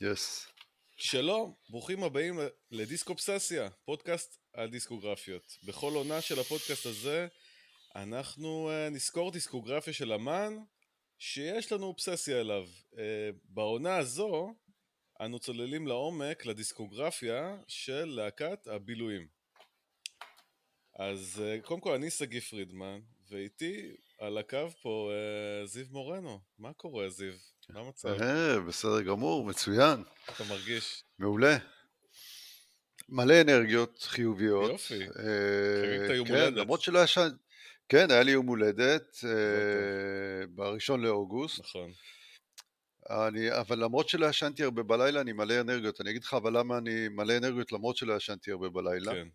יס. שלום, ברוכים הבאים לדיסקופססיה, פודקאסט על דיסקוגרפיות. בכל עונה של הפודקאסט הזה אנחנו uh, נזכור דיסקוגרפיה של אמן שיש לנו אובססיה אליו. Uh, בעונה הזו אנו צוללים לעומק לדיסקוגרפיה של להקת הבילויים. אז uh, קודם כל אני שגיא פרידמן, ואיתי על הקו פה זיו מורנו. מה קורה זיו? מה המצב? אה, בסדר גמור, מצוין. אתה מרגיש? מעולה. מלא אנרגיות חיוביות. יופי. אה, חגגת יום כן, הולדת. למרות שלא ישן... כן, היה לי יום הולדת אה, בראשון לאוגוסט. נכון. אני, אבל למרות שלא ישנתי הרבה בלילה, אני מלא אנרגיות. אני אגיד לך אבל למה אני מלא אנרגיות למרות שלא ישנתי הרבה בלילה. כן.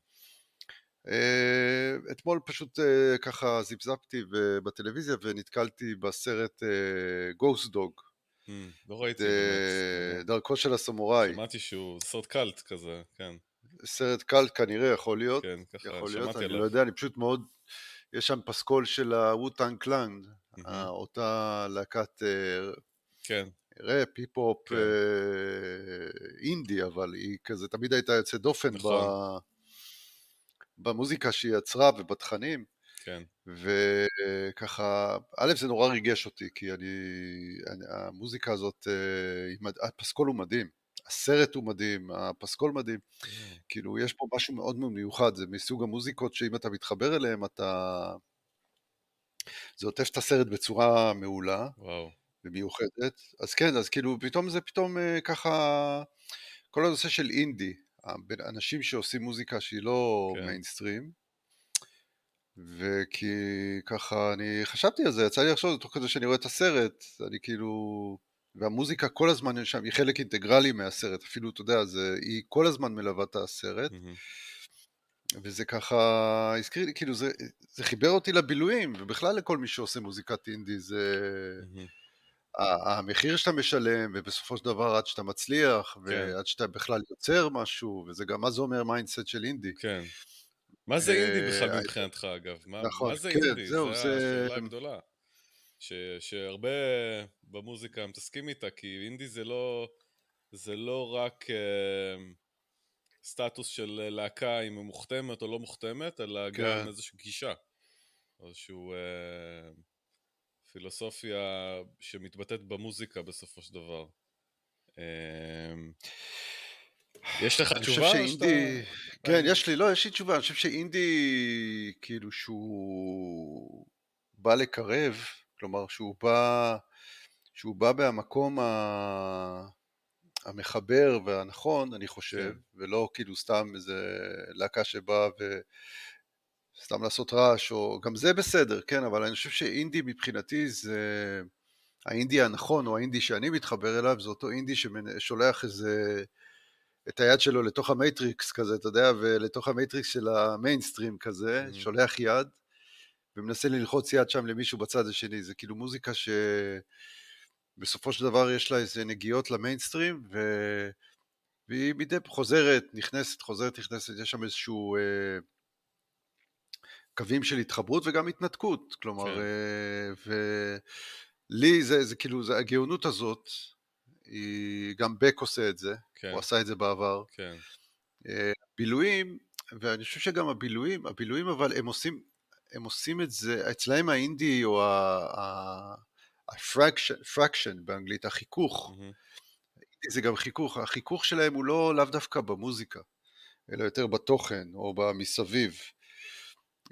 אה, אתמול פשוט אה, ככה זיפזפתי בטלוויזיה ונתקלתי בסרט גוסט דוג, Hmm, לא ראיתי. דרכו של הסמוראי. שמעתי שהוא סרט קאלט כזה, כן. סרט קאלט כנראה יכול להיות, כן, ככה יכול להיות, אני. לא יודע, אני פשוט מאוד, יש שם פסקול של הוו-טאנג קלאן, מהמם. אותה להקת אה, כן, ראפ, היפ-הופ, כן. אינדי, אבל היא כזה תמיד הייתה יוצאת דופן ב- נכון. במוזיקה שהיא יצרה ובתכנים. כן. וככה, א' זה נורא ריגש אותי, כי אני, אני המוזיקה הזאת, אה, הפסקול הוא מדהים, הסרט הוא מדהים, הפסקול מדהים, כאילו יש פה משהו מאוד מיוחד, זה מסוג המוזיקות שאם אתה מתחבר אליהן אתה... זה עוטף את הסרט בצורה מעולה וואו. ומיוחדת, אז כן, אז כאילו פתאום זה פתאום אה, ככה, כל הנושא של אינדי, אנשים שעושים מוזיקה שהיא לא כן. מיינסטרים, וכי ככה אני חשבתי על זה, יצא לי לחשוב תוך כדי שאני רואה את הסרט, אני כאילו, והמוזיקה כל הזמן שם, היא חלק אינטגרלי מהסרט, אפילו אתה יודע, זה, היא כל הזמן מלווה את הסרט, מהמם. וזה ככה הזכיר לי, כאילו זה, זה חיבר אותי לבילויים, ובכלל לכל מי שעושה מוזיקת אינדי, זה... ה- המחיר שאתה משלם, ובסופו של דבר עד שאתה מצליח, כן. ועד שאתה בכלל יוצר משהו, וזה גם, מה זה אומר mindset של אינדי? כן. מה זה אינדי בכלל אה, מבחינתך אגב? מה נכון, זה כן, אינדי? זו השאלה הגדולה. ש- שהרבה במוזיקה מתעסקים איתה, כי אינדי זה לא, זה לא רק אה, סטטוס של להקה אם היא מוחתמת או לא מוחתמת, אלא כן. גם איזושהי גישה. איזושהי אה, פילוסופיה שמתבטאת במוזיקה בסופו של דבר. אה, יש לך אני חושב תשובה? שאינדי, שאתה- כן, יש לי, לא, יש לי תשובה, אני חושב שאינדי, כאילו שהוא בא לקרב, כלומר שהוא בא, שהוא בא מהמקום ה... המחבר והנכון, אני חושב, כן. ולא כאילו סתם איזה להקה שבאה וסתם לעשות רעש, או גם זה בסדר, כן, אבל אני חושב שאינדי מבחינתי זה האינדי הנכון, או האינדי שאני מתחבר אליו, זה אותו אינדי ששולח איזה, את היד שלו לתוך ה matrix כזה, אתה יודע, ולתוך ה matrix של המיינסטרים כזה, Mhm. שולח יד, ומנסה ללחוץ יד שם למישהו בצד השני, זה כאילו מוזיקה ש... בסופו של דבר יש לה איזה נגיעות למיינסטרים, ו... והיא מדי חוזרת, נכנסת, חוזרת, נכנסת, יש שם איזשהו אה, קווים של התחברות וגם התנתקות, כלומר, כן. אה, ולי זה, זה כאילו, זה, הגאונות הזאת, גם בק עושה את זה, כן, הוא עשה את זה בעבר. כן, אה, בילויים, ואני חושב שגם הבילויים, הבילויים אבל הם עושים, הם עושים את זה, אצלהם האינדי או ה-fraction באנגלית, החיכוך, מהמם. זה גם חיכוך, החיכוך שלהם הוא לא לאו דווקא במוזיקה, אלא יותר בתוכן או במסביב.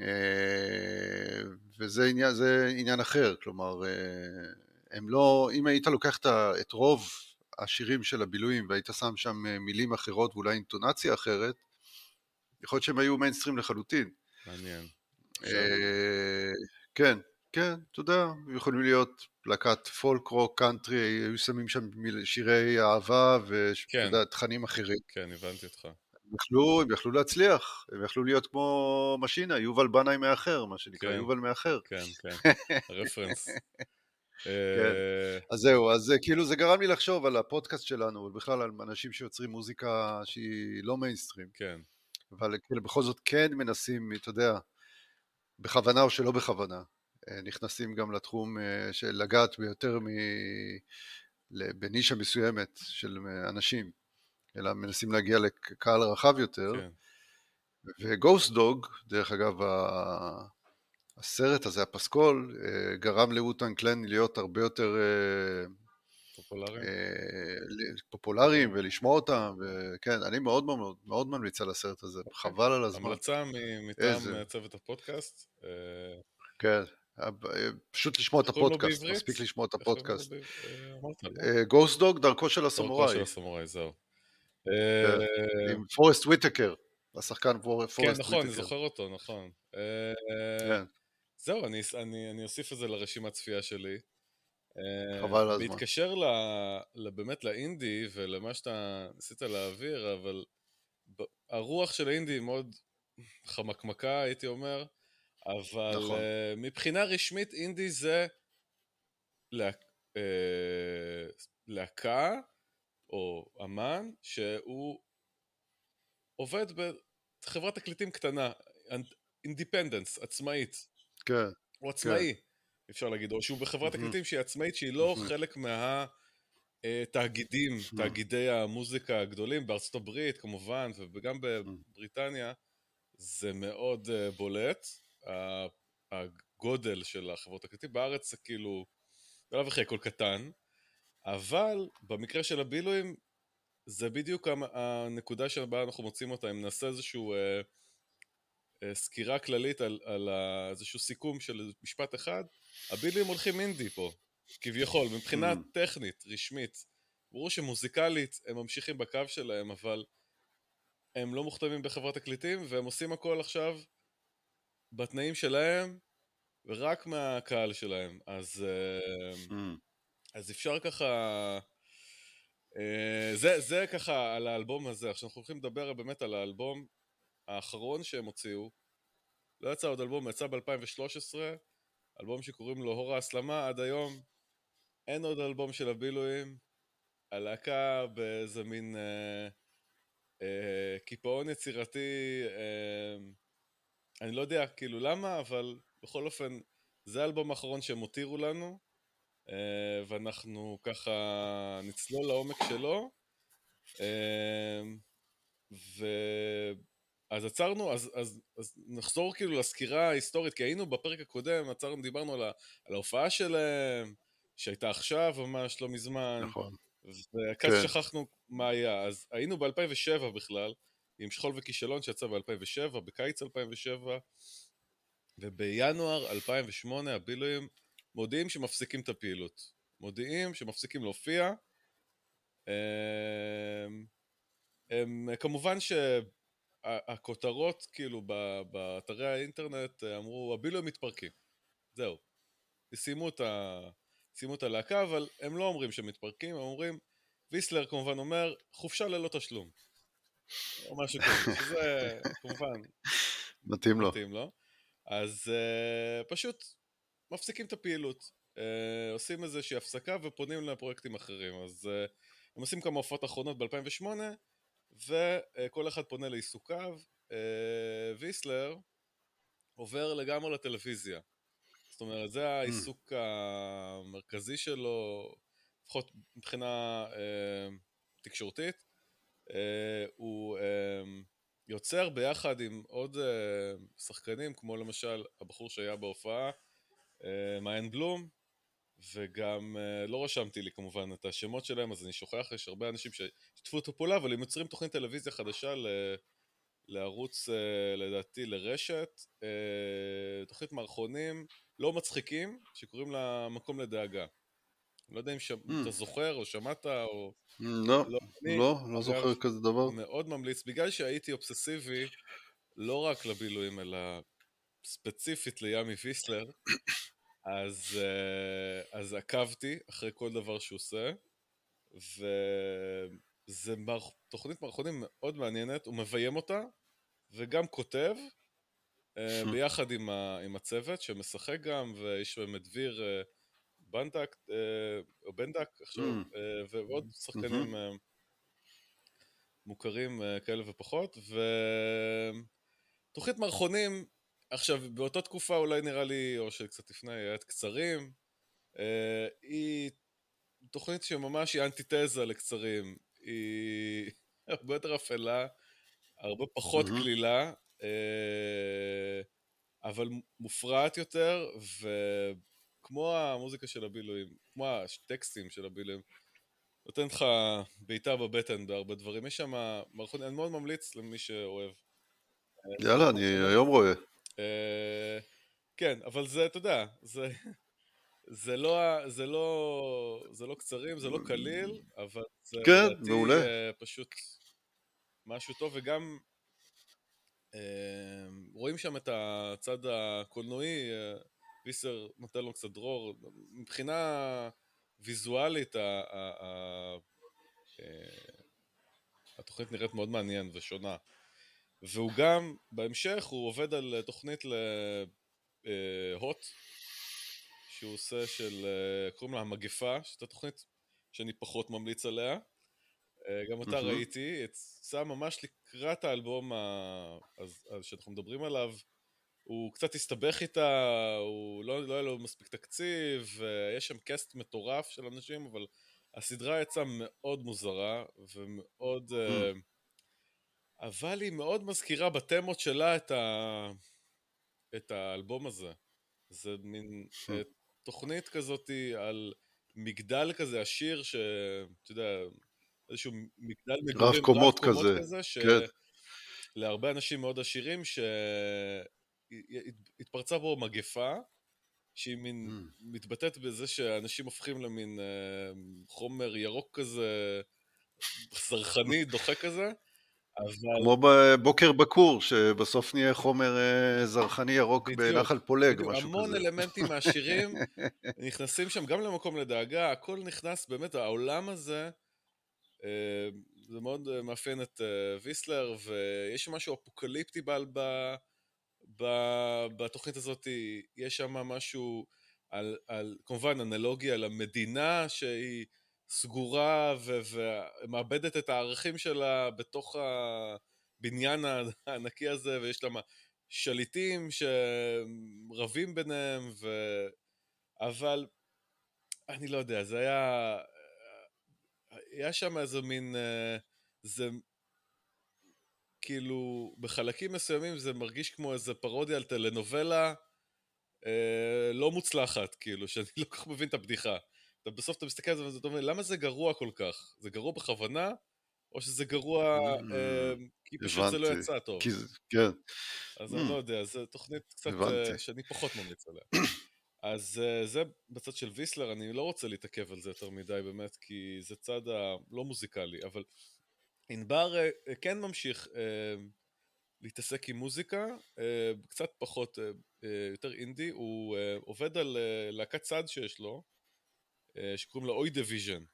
אה, וזה עניין, עניין אחר, כלומר, אה, הם לא, אם היית לוקח את רוב השירים של הבילויים והיית שם שם אה, מילים אחרות ואולי אינטונציה אחרת, יכול להיות שהם היו מיינסטרים לחלוטין. מעניין. אה, כן, כן, אתה יודע, יכולים להיות להקת פולק רוק, קאנטרי, היו שמים שם שירי אהבה ואתה כן. אחרים. כן, הבנתי אותך. הם יכלו, הם יכלו להצליח, הם יכלו להיות כמו משינה, יובל בנאי מאחר, מה שנקרא, כן. יובל מאחר. כן, כן, הרפרנס. אה, אז זהו, אז זה, כאילו זה גרם לי לחשוב על הפודקאסט שלנו, ובכלל על אנשים שיוצרים מוזיקה שהיא לא מיינסטרים, כן, אבל כאילו בכל זאת כן מנסים, אתה יודע, בכוונה או שלא בכוונה, אה, נכנסים גם לתחום אה, של לגעת ביותר מ... בנישה מסוימת של אנשים, אלא מנסים להגיע לקהל רחב יותר. כן. וגוסט דוג, דרך אגב, הסרט הזה, הפסקול, אה, גרם לווטן קלן להיות הרבה יותר אה, פופולריים, אה, פופולריים ולשמוע אותם, וכן, אני מאוד מאוד מאוד ממליץ על הסרט הזה. אוקיי. חבל על הזמן. המלצה מטעם איזה... צוות הפודקאסט. כן, פשוט לשמוע את הפודקאסט, מספיק לשמוע את הפודקאסט. גוסט דוג, דרכו של הסמוראי. דרכו של הסמוראי, זהו. כן, עם פורסט וויטקר. השחקן פורסט וויטקר. כן, נכון, אני זוכר אותו, נכון. זהו, אני, אני, אני אוסיף את זה לרשימת צפייה שלי. חבל על הזמן. בהתקשר ל, באמת לאינדי ולמה שאתה ניסית להעביר, אבל הרוח של האינדי היא מאוד חמקמקה, הייתי אומר, אבל נכון. uh, מבחינה רשמית אינדי זה לה, uh, להקה או אמן שהוא עובד בחברת תקליטים קטנה, independence, עצמאית. כן. הוא עצמאי, כן. אפשר להגיד, או שהוא בחברת תקליטים שהיא עצמאית, שהיא לא חלק מהתאגידים, אה, תאגידי המוזיקה הגדולים בארצות הברית כמובן, וגם בבריטניה, זה מאוד אה, בולט, הגודל של החברות תקליטים. בארץ זה כאילו, בלאו הכי הכל קטן, אבל במקרה של הבילויים, זה בדיוק הנקודה שבה אנחנו מוצאים אותה, אם נעשה איזשהו... אה, סקירה כללית על, על איזשהו סיכום של משפט אחד, הבילים הולכים אינדי פה, כביכול, מבחינה mm. טכנית, רשמית. ברור שמוזיקלית הם ממשיכים בקו שלהם, אבל הם לא מוכתמים בחברת תקליטים, והם עושים הכל עכשיו בתנאים שלהם, ורק מהקהל שלהם. אז, mm. אז אפשר ככה... אה, זה, זה ככה על האלבום הזה. עכשיו אנחנו הולכים לדבר באמת על האלבום האחרון שהם הוציאו, לא יצא עוד אלבום, יצא ב-2013, אלבום שקוראים לו הור ההסלמה, עד היום אין עוד אלבום של הבילויים, הלהקה באיזה מין אה, אה, קיפאון יצירתי, אה, אני לא יודע כאילו למה, אבל בכל אופן זה האלבום האחרון שהם הותירו לנו, אה, ואנחנו ככה נצלול לעומק שלו. אה, ו... אז עצרנו, אז, אז, אז נחזור כאילו לסקירה ההיסטורית, כי היינו בפרק הקודם, עצרנו, דיברנו על, ה, על ההופעה שלהם, שהייתה עכשיו ממש לא מזמן. נכון. וכאז כן. שכחנו מה היה. אז היינו ב-2007 בכלל, עם שכול וכישלון שיצא ב-2007, בקיץ 2007, ובינואר 2008 הבילויים מודיעים שמפסיקים את הפעילות. מודיעים שמפסיקים להופיע. הם, הם, כמובן ש... הכותרות כאילו באתרי האינטרנט אה, אמרו הבילויים מתפרקים, זהו. סיימו את, ה... סיימו את הלהקה אבל הם לא אומרים שהם מתפרקים, הם אומרים ויסלר כמובן אומר חופשה ללא תשלום. או משהו כזה, שזה כמובן מתאים לו. מתאים לו. אז uh, פשוט מפסיקים את הפעילות. Uh, עושים איזושהי הפסקה ופונים לפרויקטים אחרים. אז uh, הם עושים כמה הופעות אחרונות ב-2008 וכל אחד פונה לעיסוקיו, אה, ויסלר עובר לגמרי לטלוויזיה. זאת אומרת, זה העיסוק המרכזי שלו, לפחות מבחינה אה, תקשורתית. אה, הוא יוצר ביחד עם עוד שחקנים, כמו למשל הבחור שהיה בהופעה, מעיין בלום, וגם uh, לא רשמתי לי כמובן את השמות שלהם, אז אני שוכח, יש הרבה אנשים ששיתפו אותו פעולה, אבל הם יוצרים תוכנית טלוויזיה חדשה ל... לערוץ, uh, לדעתי, לרשת, uh, תוכנית מערכונים לא מצחיקים, שקוראים לה מקום לדאגה. לא יודע אם ש... mm. אתה זוכר או שמעת או... לא, לא, אני, לא, לא זוכר כזה דבר. מאוד ממליץ, בגלל שהייתי אובססיבי, לא רק לבילויים, אלא ספציפית לימי ויסלר, אז, אה, אז עקבתי אחרי כל דבר שהוא עושה, וזה מערכ... תוכנית מערכונים מאוד מעניינת, הוא מביים אותה, וגם כותב, אה, ביחד עם, ה... עם הצוות שמשחק גם, ויש שם את דביר אה, בנדק, או בנדק עכשיו, ועוד שחקנים מוכרים כאלה ופחות, ותוכנית מערכונים עכשיו, באותה תקופה אולי נראה לי, או שקצת לפני, היה את קצרים, אה, היא תוכנית שממש היא אנטיתזה לקצרים. היא הרבה יותר אפלה, הרבה פחות. קלילה, אה, אבל מופרעת יותר, וכמו המוזיקה של הבילויים, כמו הטקסטים של הבילויים, נותן לך בעיטה בבטן בהרבה דברים. יש שם מערכות, אני מאוד ממליץ למי שאוהב. יאללה, אני היום רואה. אה, כן, אבל זה, אתה יודע, זה, זה לא, ה- זה לא, זה לא קצרים, זה לא קליל, אבל זה כן, לדעתי, מעולה. אה, פשוט משהו טוב, וגם אה, רואים שם את הצד הקולנועי, ויסר נותן לו קצת דרור, מבחינה ויזואלית, ה- ה- ה- אה, התוכנית נראית מאוד מעניין ושונה. והוא גם, בהמשך, הוא עובד על תוכנית להוט, שהוא עושה של, אה, קוראים לה המגפה, שזו תוכנית שאני פחות ממליץ עליה. אה, גם אותה מהמם. ראיתי, יצא ממש לקראת האלבום ה- אז- אז שאנחנו מדברים עליו. הוא קצת הסתבך איתה, הוא לא, לא היה לו מספיק תקציב, אה, יש שם קאסט מטורף של אנשים, אבל הסדרה יצאה מאוד מוזרה ומאוד... אה, אבל היא מאוד מזכירה בתמות שלה את, ה... את האלבום הזה. זה מין Hmm. אה, תוכנית כזאת על מגדל כזה עשיר, שאתה יודע, איזשהו מגדל מגורים רב קומות כזה, כזה, כן. שלהרבה אנשים מאוד עשירים, שהתפרצה בו מגפה, שהיא מין Mm. מתבטאת בזה שאנשים הופכים למין אה, חומר ירוק כזה, זרחני, דוחה כזה, אבל... כמו בבוקר בכור, שבסוף נהיה חומר אה, זרחני ירוק בדיוק, בנחל פולג, בדיוק, משהו המון כזה. אלמנטים מהשירים נכנסים שם גם למקום לדאגה, הכל נכנס, באמת, העולם הזה, אה, זה מאוד אה, מאפיין את ויסלר, ויש שם משהו אפוקליפטי ב, ב, ב, בתוכנית הזאת, יש שם משהו על, על, כמובן, אנלוגיה למדינה שהיא סגורה ו- ומאבדת את הערכים שלה בתוך הבניין הענקי הזה, ויש לה שליטים שרבים ביניהם, ו... אבל אני לא יודע, זה היה... היה שם איזה מין... זה כאילו, בחלקים מסוימים זה מרגיש כמו איזה פרודיה על טלנובלה אה, לא מוצלחת, כאילו, שאני לא כל כך מבין את הבדיחה. אתה בסוף אתה מסתכל על זה ואתה אומר, למה זה גרוע כל כך? זה גרוע בכוונה, או שזה גרוע Mm, אה, כי פשוט זה לא הבנתי. יצא טוב? כי כן, אז Mm. אני לא יודע, זו תוכנית קצת הבנתי. אה, שאני פחות ממליץ עליה. אז אה, זה בצד של ויסלר, אני לא רוצה להתעכב על זה יותר מדי באמת, כי זה צד הלא מוזיקלי, אבל ענבר אה, כן ממשיך להתעסק עם מוזיקה, קצת פחות, יותר אינדי, הוא עובד על להקת צד שיש לו, שקוראים לה Oy Division, אני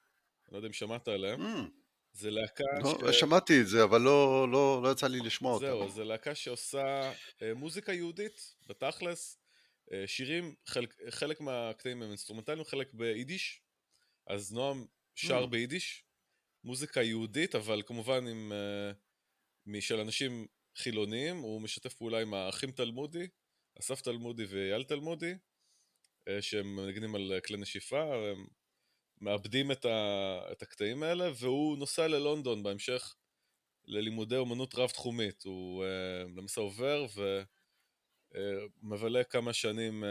לא יודע אם שמעת עליהם, Mm, זה להקה לא, שמעתי את זה, אבל לא, לא, לא יצא לי לשמוע זהו, אותה. זו להקה שעושה אה, מוזיקה יהודית, בתכלס, אה, שירים, חלק, חלק מהקטעים הם אינסטרומנטליים, חלק ביידיש, אז נועם שר Mm. ביידיש, מוזיקה יהודית, אבל כמובן עם, אה, משל אנשים חילוניים, הוא משתף פעולה עם האחים תלמודי, אסף תלמודי ואייל תלמודי, אה, שהם מנגנים על כלי נשיפה, הם מאבדים את, ה, את הקטעים האלה, והוא נוסע ללונדון בהמשך ללימודי אומנות רב-תחומית. הוא uh, למעשה עובר ומבלה כמה שנים uh,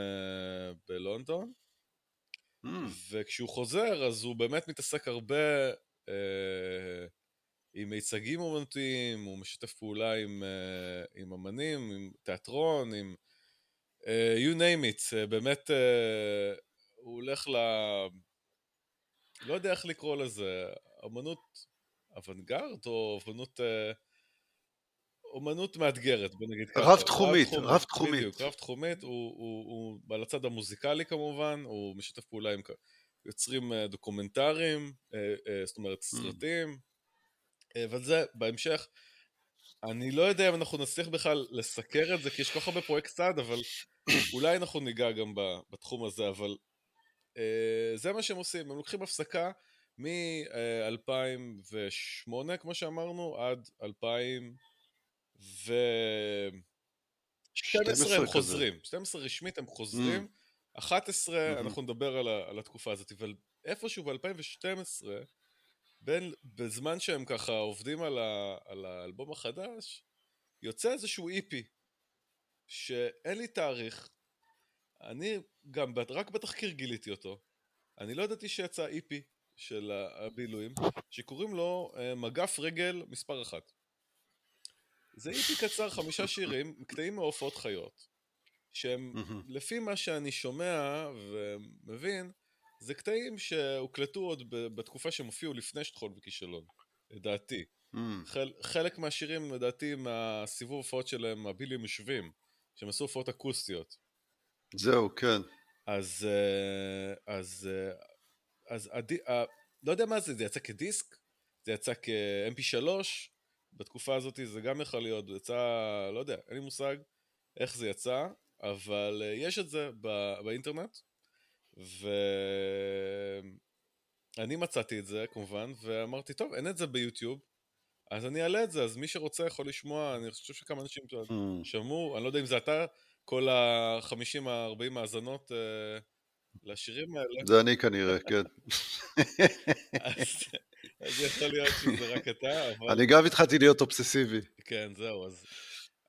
בלונדון, Mm, וכשהוא חוזר אז הוא באמת מתעסק הרבה uh, עם מיצגים אומנותיים, הוא משתף פעולה עם, uh, עם אמנים, עם תיאטרון, עם uh, you name it, uh, באמת uh, הוא הולך ל... לא יודע איך לקרוא לזה, אמנות אוונגרד או אמנות... אה, אומנות מאתגרת, בוא נגיד ככה. רב-תחומית, רב-תחומית. בדיוק, רב-תחומית, הוא, הוא, הוא על הצד המוזיקלי כמובן, הוא משתף פעולה עם יוצרים אה, דוקומנטריים, אה, אה, זאת אומרת סרטים, אה, אבל זה בהמשך. אני לא יודע אם אנחנו נצליח בכלל לסקר את זה, כי יש כל כך הרבה פרויקט צעד, אבל אולי אנחנו ניגע גם בתחום הזה, אבל אה, זה מה שהם עושים, הם לוקחים הפסקה מ-2008, כמו שאמרנו, עד 2012 הם. חוזרים, 12 רשמית הם חוזרים, 11 מהמם. אנחנו נדבר על, על התקופה הזאת, אבל איפשהו ב-2012, בין, בזמן שהם ככה עובדים על, ה, על האלבום החדש, יוצא איזשהו איפי, e שאין לי תאריך, אני גם רק בתחקיר גיליתי אותו, אני לא ידעתי שיצא איפי e של הבילויים, שקוראים לו אה, מגף רגל מספר אחת. זה איפי e קצר, חמישה שירים, קטעים מהופעות חיות, שהם, לפי מה שאני שומע ומבין, זה קטעים שהוקלטו עוד בתקופה שהם הופיעו לפני שטחון וכישלון, לדעתי. Mm. חל, חלק מהשירים, לדעתי, מהסיבוב הופעות שלהם, הביליים יושבים, שהם עשו הופעות אקוסטיות. זהו, כן. אז, אה, אז, אה, אז, אז אה, לא יודע מה זה, זה יצא כדיסק? זה יצא כ-MP3? בתקופה הזאת זה גם יכול להיות, זה יצא, לא יודע, אין לי מושג איך זה יצא, אבל יש את זה בא, באינטרנט, ואני מצאתי את זה כמובן, ואמרתי, טוב, אין את זה ביוטיוב, אז אני אעלה את זה, אז מי שרוצה יכול לשמוע, אני חושב שכמה אנשים mm. שמעו, אני לא יודע אם זה אתה, כל ה-50-40 האזנות uh, לשירים האלה. זה אני כנראה, כן. אז, אז יכול להיות שזה רק אתה, אבל... אני גם התחלתי להיות אובססיבי. כן, זהו, אז...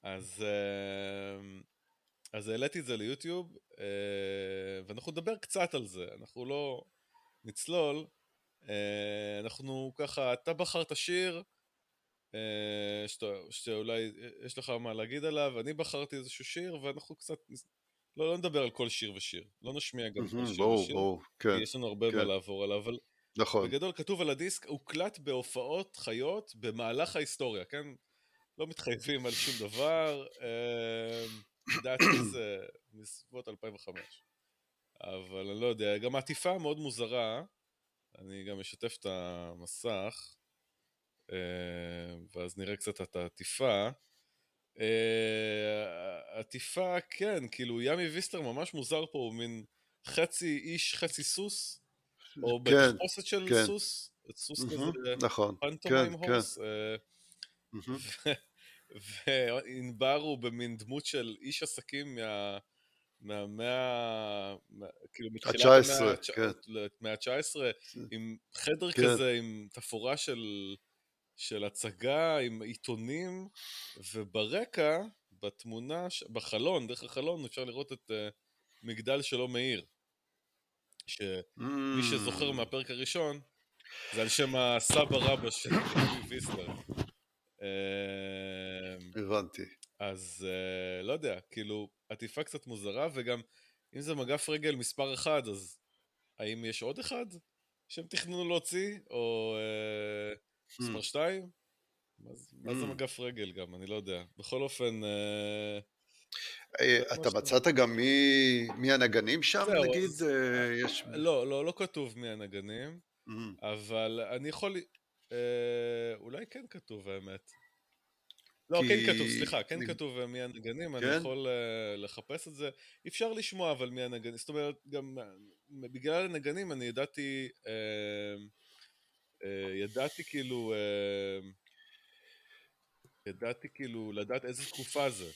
אז, uh, אז העליתי את זה ליוטיוב, ואנחנו נדבר קצת על זה, אנחנו לא נצלול, uh, אנחנו ככה, אתה בחרת שיר, אה, שאתה, שאולי יש לך מה להגיד עליו, אני בחרתי איזשהו שיר ואנחנו קצת, לא, לא נדבר על כל שיר ושיר, לא נשמיע גם כל שיר ברור, ושיר, ברור, כן, כי יש לנו הרבה כן. מה לעבור עליו, אבל נכון. בגדול כתוב על הדיסק, הוקלט בהופעות חיות במהלך ההיסטוריה, כן? לא מתחייבים על שום דבר, אה, לדעתי זה מסביבות 2005, אבל אני לא יודע, גם העטיפה מאוד מוזרה, אני גם אשתף את המסך. אה, ואז נראה קצת את העטיפה. אה, עטיפה, כן, כאילו ימי ויסלר ממש מוזר פה, הוא מין חצי איש, חצי סוס, או כן, בתחפושת של כן. סוס, סוס כזה, נכון, פנטומיים כן, הורס. וענבר הוא במין דמות של איש עסקים מה... מהמאה, כאילו מתחילת המאה ה-19, כן. עם חדר כן. כזה, עם תפאורה של של הצגה עם עיתונים, וברקע, בתמונה, בחלון, דרך החלון אפשר לראות את uh, מגדל שלא מאיר. שמי mm. שזוכר מהפרק הראשון, זה על שם הסבא רבא של ויסלר. אמ, הבנתי. אז uh, לא יודע, כאילו, עטיפה קצת מוזרה, וגם אם זה מגף רגל מספר אחד, אז האם יש עוד אחד שהם תכננו להוציא, או... Uh, מספר 2? מה זה מגף רגל גם, אני לא יודע. בכל אופן... אה, אתה מצאת גם מי הנגנים שם, נגיד? אה, לא, לא, לא כתוב מי הנגנים, אבל אני יכול... אולי כן כתוב, האמת. לא, כן כתוב, סליחה, כן כתוב מי הנגנים, אני כן? יכול לחפש את זה. אפשר לשמוע אבל מי הנגנים, זאת אומרת, גם בגלל הנגנים אני ידעתי... אה, ידעתי כאילו, אה, ידעתי כאילו לדעת איזה תקופה זה.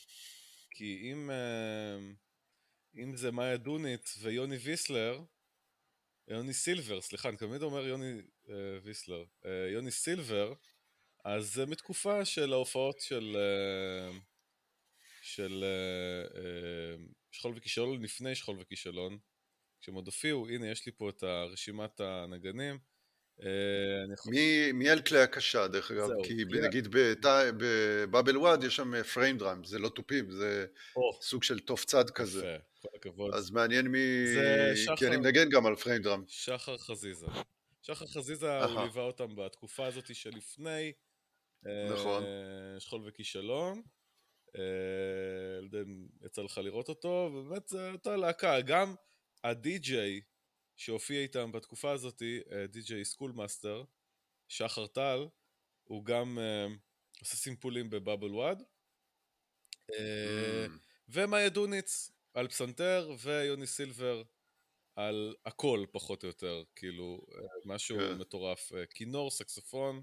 כי אם, אה, אם זה מאיה דונית ויוני ויסלר, יוני סילבר, סליחה, אני תמיד אומר יוני ויסלר, יוני סילבר, אז זה מתקופה של ההופעות של, של שכול וכישלון לפני שכול וכישלון, כשהם עוד הופיעו, הנה יש לי פה את רשימת הנגנים, אה, מי על כלי הקשה דרך אגב? כי נגיד בבאבל וואד יש שם פריים אה, דראם, זה לא תופים, זה סוג של תוף צד כזה. כל הכבוד. אז מעניין מי... כי אני מנגן גם על frame drum. שחר חזיזה. שחר חזיזה, הוא ליווה אותם בתקופה הזאת שלפני נכון. אה, שכול וכישלון. לא יודע אם יצא לך לראות אותו, ובאמת זו אותה להקה. גם הדי-ג'יי שהופיע איתם בתקופה הזאת, DJ Schoolmaster, שחר טל, הוא גם עושה סימפולים בבאבל וואד. Mm. ומאיה דוניץ על פסנתר, ויוני סילבר על הכל, פחות או יותר, כאילו, משהו. כן. מטורף. כינור, סקסופון,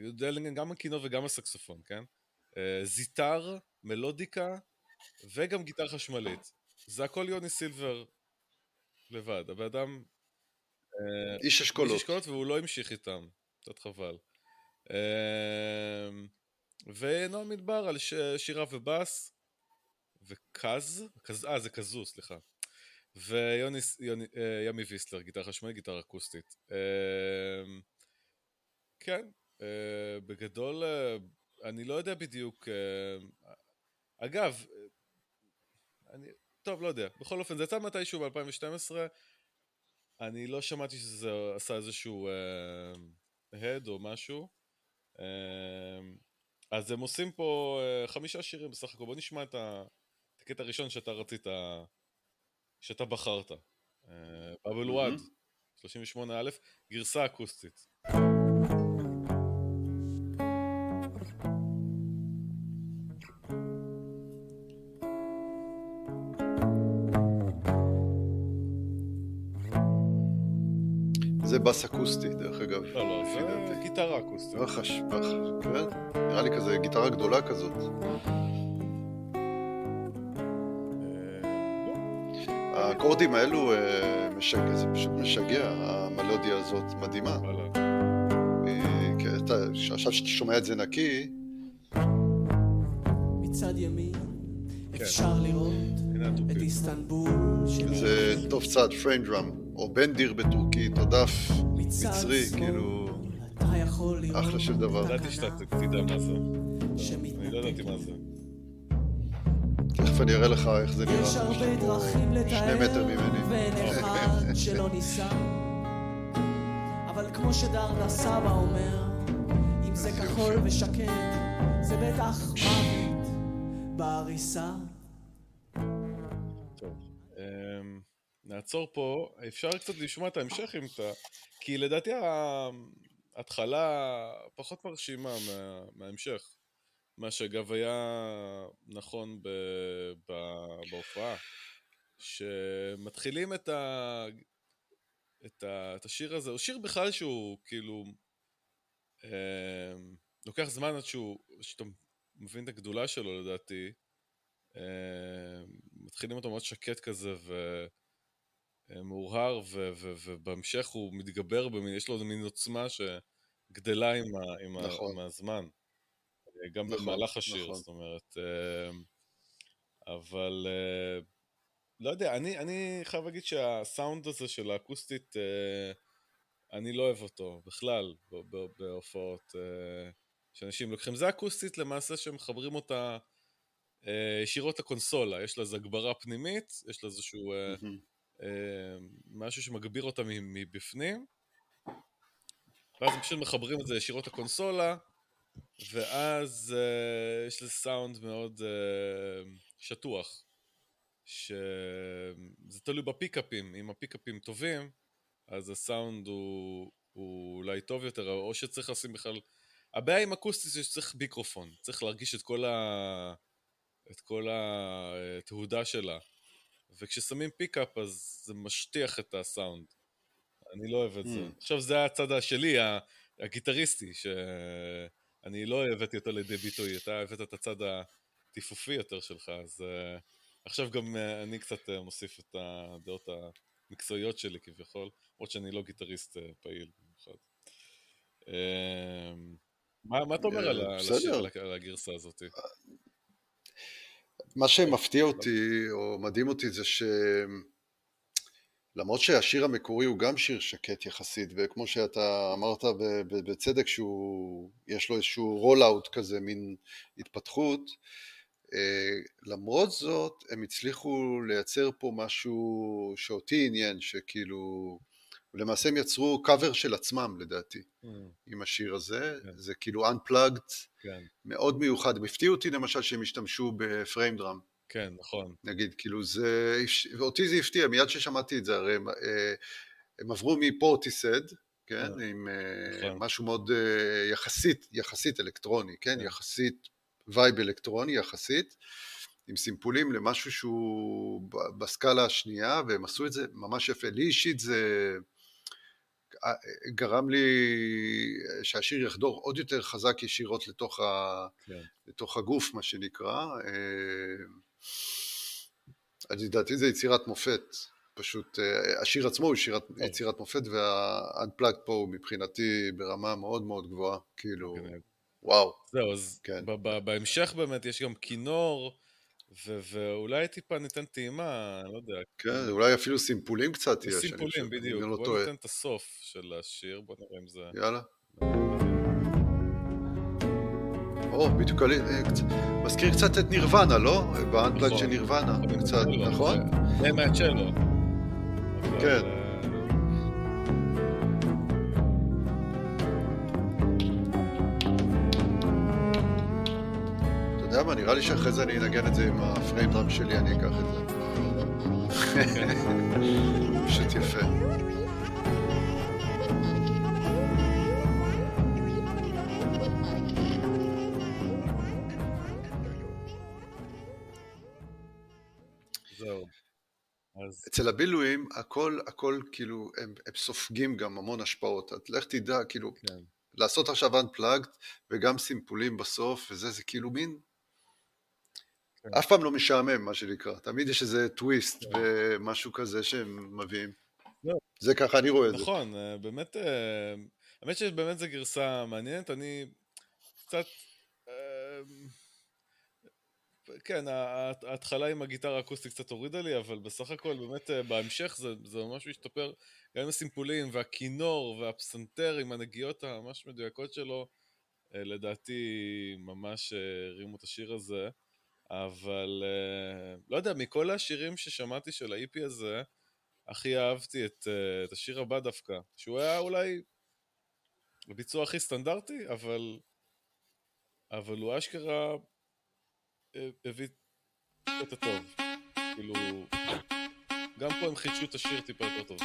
יודע uh, גם הכינור וגם הסקסופון, כן? Uh, זיטר, מלודיקה, וגם גיטר חשמלית. זה הכל יוני סילבר לבד. הבן אדם איש אשכולות. איש אשכולות והוא לא המשיך איתם, קצת חבל. ונועם מדבר על שירה ובאס, וקז, אה זה קזו, סליחה. וימי ויסלר, גיטרה חשמלית, גיטרה אקוסטית. כן, בגדול, אני לא יודע בדיוק, אגב, אני, טוב, לא יודע. בכל אופן, זה יצא מתישהו ב-2012. אני לא שמעתי שזה עשה איזשהו הד uh, או משהו. Uh, אז הם עושים פה uh, חמישה שירים בסך הכל. בוא נשמע את הקטע הראשון שאתה רצית, שאתה בחרת. בבל וואד, 38א, גרסה אקוסטית. בס אקוסטי, דרך אגב. לא, לא, זה גיטרה אקוסטית. רחש, רחש, כן? נראה לי כזה גיטרה גדולה כזאת. אה, האקורדים האלו אה, משגע, זה פשוט משגע, המלודיה הזאת מדהימה. עכשיו שאתה שומע את זה נקי... מצד ימין כן. אפשר לראות את איסטנבול זה טוב צד, פריין או בנדיר בטורקית, או דף מצרי, כאילו... אחלה של דבר. ידעתי שאתה תדע מה זה. אני לא ידעתי מה זה. תכף אני אראה לך איך זה נראה. יש הרבה דרכים לתאר, שני מטר ממני. ואין אחד שלא ניסה. אבל כמו שדרדה סבא אומר, אם זה כחול ושקט, זה בטח מוות בעריסה. נעצור פה, אפשר קצת לשמוע את ההמשך אם אתה... כי לדעתי ההתחלה פחות מרשימה מה... מההמשך. מה שאגב היה נכון ב... ב... בהופעה. שמתחילים את, ה... את, ה... את השיר הזה, הוא שיר בכלל שהוא כאילו... אה... לוקח זמן עד שהוא... שאתה מבין את הגדולה שלו לדעתי. אה... מתחילים אותו מאוד שקט כזה ו... אה, ו- ובהמשך הוא מתגבר במין, יש לו מין עוצמה שגדלה עם, עם, נכון. עם הזמן. אה, גם נכון, במהלך השיר, נכון. זאת אומרת. אה, אבל לא יודע, אני, אני חייב להגיד שהסאונד הזה של האקוסטית, אני לא אוהב אותו בכלל בהופעות שאנשים לוקחים. זה אקוסטית למעשה שמחברים אותה ישירות לקונסולה, יש לה איזו הגברה פנימית, יש לה איזשהו... Mm-hmm. אה, משהו שמגביר אותה מבפנים, ואז הם פשוט מחברים את זה ישירות לקונסולה, ואז uh, יש לזה סאונד מאוד uh, שטוח, שזה תלוי בפיקאפים, אם הפיקאפים טובים, אז הסאונד הוא, הוא אולי טוב יותר, או שצריך לשים בכלל... הבעיה עם אקוסטי זה שצריך מיקרופון, צריך להרגיש את כל, ה... את כל התהודה שלה. וכששמים פיקאפ אז זה משטיח את הסאונד. אני לא אוהב את זה. Mm. עכשיו זה הצד השלי, הגיטריסטי, שאני לא הבאתי אותו לידי ביטוי, אתה הבאת את הצד הטיפופי יותר שלך, אז uh, עכשיו גם uh, אני קצת uh, מוסיף את הדעות המקצועיות שלי כביכול, למרות שאני לא גיטריסט uh, פעיל במיוחד. Uh, מה, מה אתה אומר על, השיר, על הגרסה הזאת? מה שמפתיע אותי, או מדהים אותי, זה שלמרות שהשיר המקורי הוא גם שיר שקט יחסית, וכמו שאתה אמרת בצדק, שיש לו איזשהו roll-out כזה, מין התפתחות, אה, למרות זאת, הם הצליחו לייצר פה משהו שאותי עניין, שכאילו... ולמעשה הם יצרו קאבר של עצמם לדעתי mm. עם השיר הזה, כן. זה כאילו Unplugged, כן. מאוד מיוחד, הם הפתיעו אותי למשל שהם השתמשו בפריים דראם. כן, נכון. נגיד, כאילו זה, ואותי זה הפתיע, מיד ששמעתי את זה, הרי הם, אה, הם עברו מפורטיסד, כן, כן, עם אה, נכון. משהו מאוד אה, יחסית, יחסית אלקטרוני, כן, כן. יחסית וייב אלקטרוני, יחסית. עם סימפולים למשהו שהוא בסקאלה השנייה, והם עשו את זה ממש יפה. לי אישית זה, גרם לי שהשיר יחדור עוד יותר חזק ישירות לתוך, ה... כן. לתוך הגוף, מה שנקרא. אז אה, לדעתי זה יצירת מופת. פשוט, אה, השיר עצמו הוא שירת, יצירת מופת, וה-unplugged פה הוא מבחינתי ברמה מאוד מאוד גבוהה, כאילו, כן. וואו. זהו, אז כן. בהמשך באמת יש גם כינור, ו- ואולי טיפה ניתן טעימה, אני לא יודע. כן, אולי אפילו סימפולים קצת יש. סימפולים, בדיוק. לא בוא ניתן את הסוף של השיר, בוא נראה אם זה... יאללה. או, בדיוק עלי, אה, מזכיר קצת את נירוונה, לא? באנפלד נכון. של נירוונה, קצת, נכון? זה מהצ'לו. כן. יודע מה, נראה לי שאחרי זה אני אנגן את זה עם הפריים דראם שלי, אני אקח את זה. פשוט יפה. אז... אצל הבילויים הכל, הכל כאילו, הם, הם סופגים גם המון השפעות. אז לך תדע, כאילו, כן. לעשות עכשיו unplugged וגם סימפולים בסוף, וזה, זה כאילו מין... כן. אף פעם לא משעמם, מה שנקרא. תמיד יש איזה טוויסט כן. ומשהו כזה שהם מביאים. לא. זה ככה אני רואה את זה. נכון, אה, באמת, אה, האמת שבאמת זו גרסה מעניינת. אני קצת... אה, כן, ההתחלה עם הגיטרה האקוסטית קצת הורידה לי, אבל בסך הכל באמת בהמשך זה, זה ממש משתפר, גם עם הסימפולים והכינור והפסנתר עם הנגיעות הממש מדויקות שלו, לדעתי ממש הרימו את השיר הזה, אבל לא יודע, מכל השירים ששמעתי של ה-EP הזה, הכי אהבתי את, את השיר הבא דווקא, שהוא היה אולי הביצוע הכי סטנדרטי, אבל, אבל הוא אשכרה הביא את הטוב. כאילו, גם פה הם חידשו את השיר טיפה יותר טוב.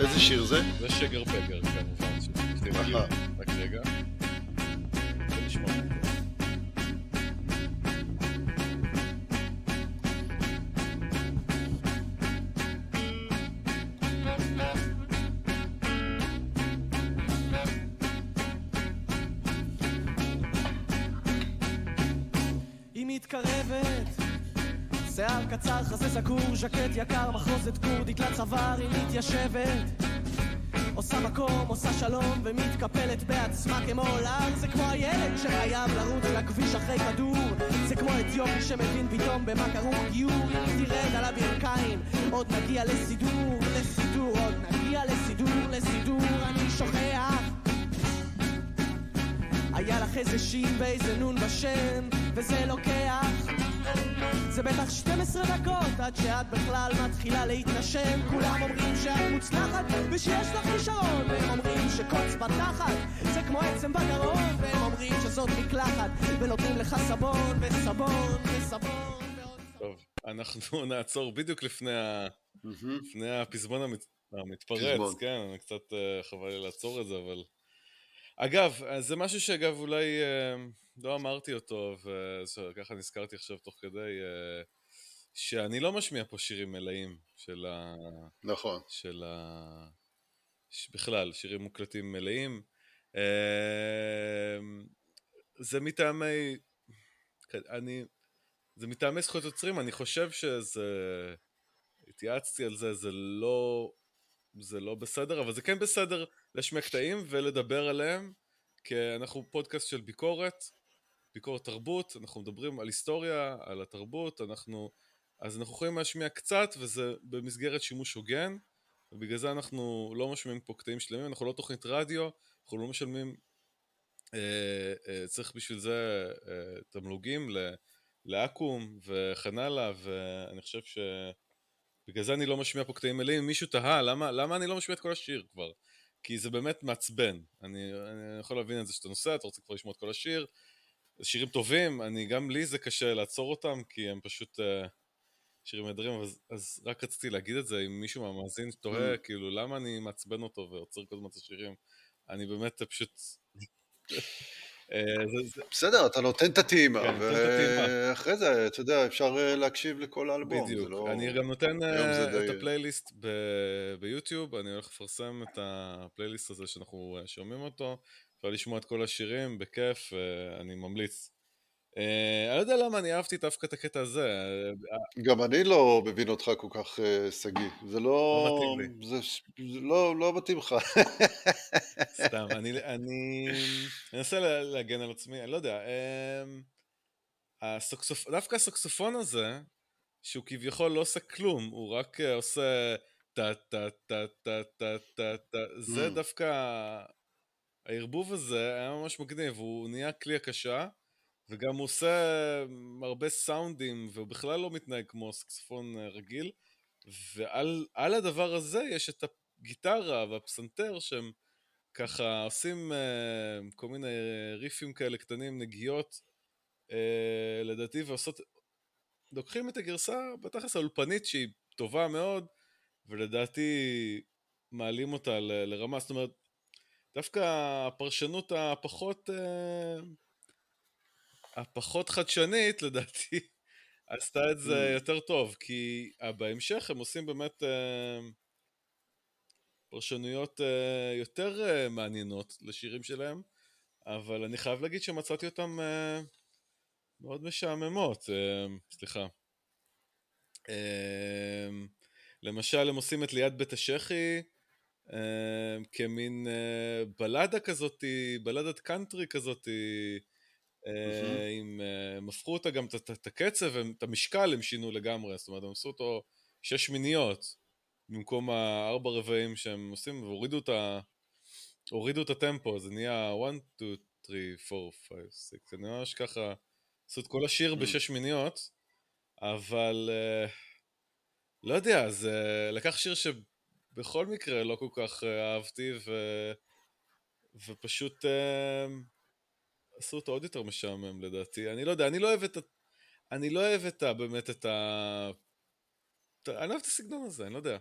איזה שיר זה? זה שגר בגר, כמובן. רק רגע. קצר, חזה סגור, ז'קט יקר, מחרוזת כורדית לצוואר, היא מתיישבת. עושה מקום, עושה שלום, ומתקפלת בעצמה כמו עולם זה כמו הילד שחייב לרוץ לכביש אחרי כדור. זה כמו אתיופי שמבין פתאום במה קרו גיור תרד על הברכיים עוד נגיע לסידור, לסידור, עוד נגיע לסידור, לסידור, אני שוכח. היה לך איזה שין ואיזה נון בשם וזה לוקח זה בטח 12 דקות עד שאת בכלל מתחילה להתנשם. כולם אומרים שאת מוצלחת ושיש לך כישרון. והם אומרים שקוץ בתחת זה כמו עצם בגרון. והם אומרים שזאת מקלחת ונותנים לך סבון וסבון וסבון טוב, אנחנו נעצור בדיוק לפני, ה... לפני הפזמון המת... המתפרץ, כן, אני קצת אה, חבל לי לעצור את זה, אבל... אגב, זה משהו שאגב אולי... לא אמרתי אותו, וככה נזכרתי עכשיו תוך כדי, אה, שאני לא משמיע פה שירים מלאים של ה... נכון. של ה... בכלל, שירים מוקלטים מלאים. אה, זה מטעמי... אני... זה מטעמי זכויות יוצרים, אני חושב שזה... התייעצתי על זה, זה לא... זה לא בסדר, אבל זה כן בסדר להשמיע קטעים ולדבר עליהם, כי אנחנו פודקאסט של ביקורת, ביקורת תרבות, אנחנו מדברים על היסטוריה, על התרבות, אנחנו... אז אנחנו יכולים להשמיע קצת, וזה במסגרת שימוש הוגן, ובגלל זה אנחנו לא משמיעים פה קטעים שלמים, אנחנו לא תוכנית רדיו, אנחנו לא משלמים, אה, אה, צריך בשביל זה אה, תמלוגים לאקו"ם וכן הלאה, ואני חושב ש... בגלל זה אני לא משמיע פה קטעים מלאים, מישהו תהה למה, למה אני לא משמיע את כל השיר כבר, כי זה באמת מעצבן, אני, אני יכול להבין את זה שאתה נוסע, אתה רוצה כבר לשמוע את כל השיר, שירים טובים, אני, גם לי זה קשה לעצור אותם, כי הם פשוט uh, שירים נהדרים, אז, אז רק רציתי להגיד את זה, אם מישהו מהמאזין תוהה, mm. כאילו, למה אני מעצבן אותו ועוצר כל הזמן את השירים? אני באמת פשוט... אה, בסדר, אתה נותן את הטעימה, כן, ואחרי זה, אתה יודע, אפשר אה, להקשיב לכל האלבום. בדיוק, לא- אני גם נותן את הפלייליסט ביוטיוב, אני הולך לפרסם את הפלייליסט הזה שאנחנו שומעים אותו, אפשר לשמוע את כל השירים בכיף, אני ממליץ. אה, אני לא יודע למה אני אהבתי דווקא את הקטע הזה. גם אני לא מבין אותך כל כך, אה, שגיא. זה לא... לא מתאים לי. זה לא לא מתאים לך. סתם, אני, אני אנסה לה- להגן על עצמי, אני לא יודע. אמ. דווקא הסוקסופון הזה, שהוא כביכול לא עושה כלום, הוא רק אה, עושה טה טה טה טה טה טה טה, זה Mm. דווקא... הערבוב הזה היה ממש מגניב, הוא נהיה כלי הקשה, וגם הוא עושה הרבה סאונדים, והוא בכלל לא מתנהג כמו סקסופון אה, רגיל, ועל על הדבר הזה יש את הגיטרה והפסנתר שהם ככה עושים אה, כל מיני ריפים כאלה קטנים, נגיעות, אה, לדעתי, ועושות... לוקחים את הגרסה, בתכלס האולפנית שהיא טובה מאוד, ולדעתי מעלים אותה ל- לרמה, זאת אומרת, דווקא הפרשנות הפחות... אה, הפחות חדשנית, לדעתי, עשתה את זה Mm. יותר טוב, כי אה, בהמשך הם עושים באמת אה, פרשנויות יותר מעניינות לשירים שלהם, אבל אני חייב להגיד שמצאתי אותם מאוד משעממות, סליחה. למשל, הם עושים את ליד בית השחי כמין אה, בלדה כזאתי, בלדת קאנטרי כזאתי, אה. עם, אה, הם הפכו אותה גם, את- הקצב, את המשקל הם שינו לגמרי, זאת אומרת, הם עשו אותו שש מיניות במקום הארבע רבעים שהם עושים, והורידו את ה... הורידו את הטמפו, זה נהיה 1, 2, 3, 4, 5, 6, זה ממש ככה, עשו את כל השיר. בשש מיניות, אבל אה, לא יודע, זה לקח שיר שבכל מקרה לא כל כך אה, אהבתי, ו... ופשוט אה, עשו אותו עוד יותר משעמם לדעתי. אני לא יודע, אני לא אוהב את ה... אני לא אוהב את ה... באמת את ה... אני אוהב את הסגנון הזה, אני לא יודע.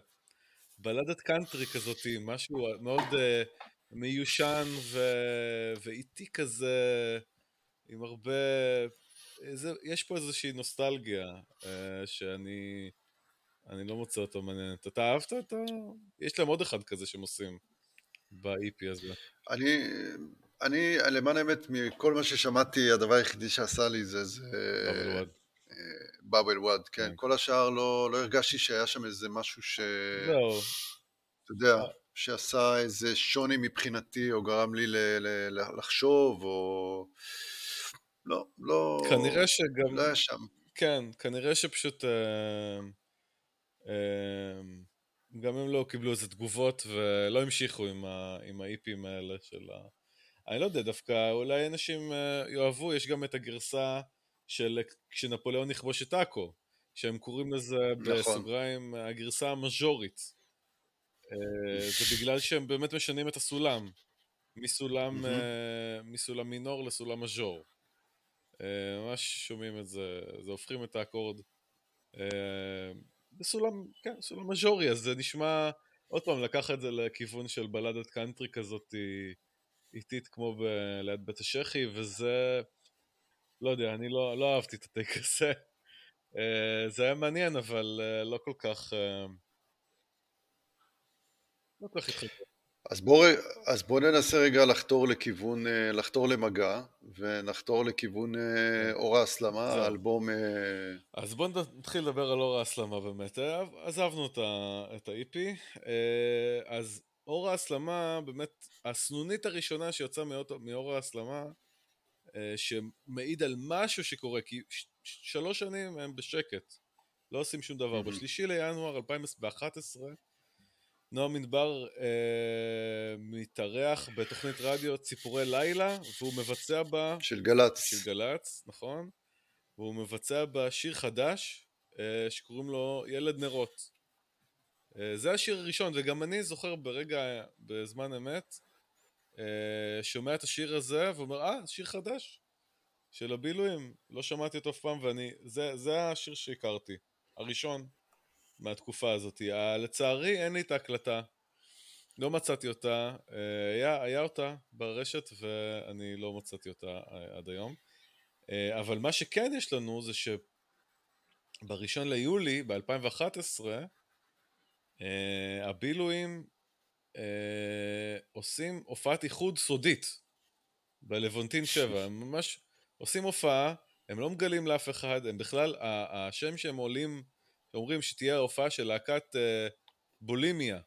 בלדת קאנטרי כזאתי, משהו מאוד uh, מיושן ו... ואיטי כזה, עם הרבה... איזה... יש פה איזושהי נוסטלגיה uh, שאני אני לא מוצא אותו מעניינת. אתה אהבת אותו? יש להם עוד אחד כזה שהם עושים ב-EP הזה. אני, אני, למען האמת, מכל מה ששמעתי, הדבר היחידי שעשה לי זה... זה וואד. בבל וואד, כן. כן. כל השאר לא, לא הרגשתי שהיה שם איזה משהו ש... זהו, אתה יודע, שעשה איזה שוני מבחינתי, או גרם לי ל, ל, לחשוב, או... לא, לא... כנראה שגם... לא היה שם. כן, כנראה שפשוט... אה, אה, גם הם לא קיבלו איזה תגובות ולא המשיכו עם, ה, עם האיפים האלה של ה... אני לא יודע, דווקא אולי אנשים אה, יאהבו, יש גם את הגרסה של כשנפוליאון יכבוש את עכו, שהם קוראים לזה נכון. בסוגריים הגרסה המז'ורית. אה, זה בגלל שהם באמת משנים את הסולם, מסולם. אה, מסולם מינור לסולם מז'ור. ממש שומעים את זה, זה הופכים את האקורד בסולם, כן, סולם מז'ורי, אז זה נשמע, עוד פעם, לקח את זה לכיוון של בלדת קאנטרי כזאת איטית כמו ב- ליד בית השחי, וזה, לא יודע, אני לא, לא אהבתי את הטייק הזה. אה, זה היה מעניין, אבל אה, לא כל כך, אה, לא כל כך התחלתי. אז בואו אז בוא ננסה רגע לחתור לכיוון, אה, לחתור למגע, ונחתור לכיוון אה, אור ההסלמה. האלבום... אה, אז בואו נתחיל לדבר על אור ההסלמה באמת. עזבנו את ה- את ה-EP. אז אור ההסלמה, באמת, הסנונית הראשונה שיצאה מאור ההסלמה, שמעיד על משהו שקורה, כי שלוש שנים הם בשקט, לא עושים שום דבר. בשלישי לינואר 2011, נועם מדבר אה, מתארח בתוכנית רדיו ציפורי לילה, והוא מבצע בה... של גל"צ. של גל"צ, נכון? והוא מבצע בה שיר חדש אה, שקוראים לו ילד נרות. אה, זה השיר הראשון, וגם אני זוכר ברגע, בזמן אמת, אה, שומע את השיר הזה ואומר, אה, שיר חדש של הבילויים, לא שמעתי אותו אף פעם, ואני, זה, זה השיר שהכרתי, הראשון מהתקופה הזאת. אה, לצערי אין לי את ההקלטה, לא מצאתי אותה, אה, היה, היה אותה ברשת ואני לא מצאתי אותה אה, עד היום. אבל מה שכן יש לנו זה שבראשון ליולי ב-2011 אה, הבילויים עושים הופעת איחוד סודית בלוונטין 7, הם ממש עושים הופעה, הם לא מגלים לאף אחד, הם בכלל, השם שהם עולים, אומרים שתהיה ההופעה של להקת אה, בולימיה.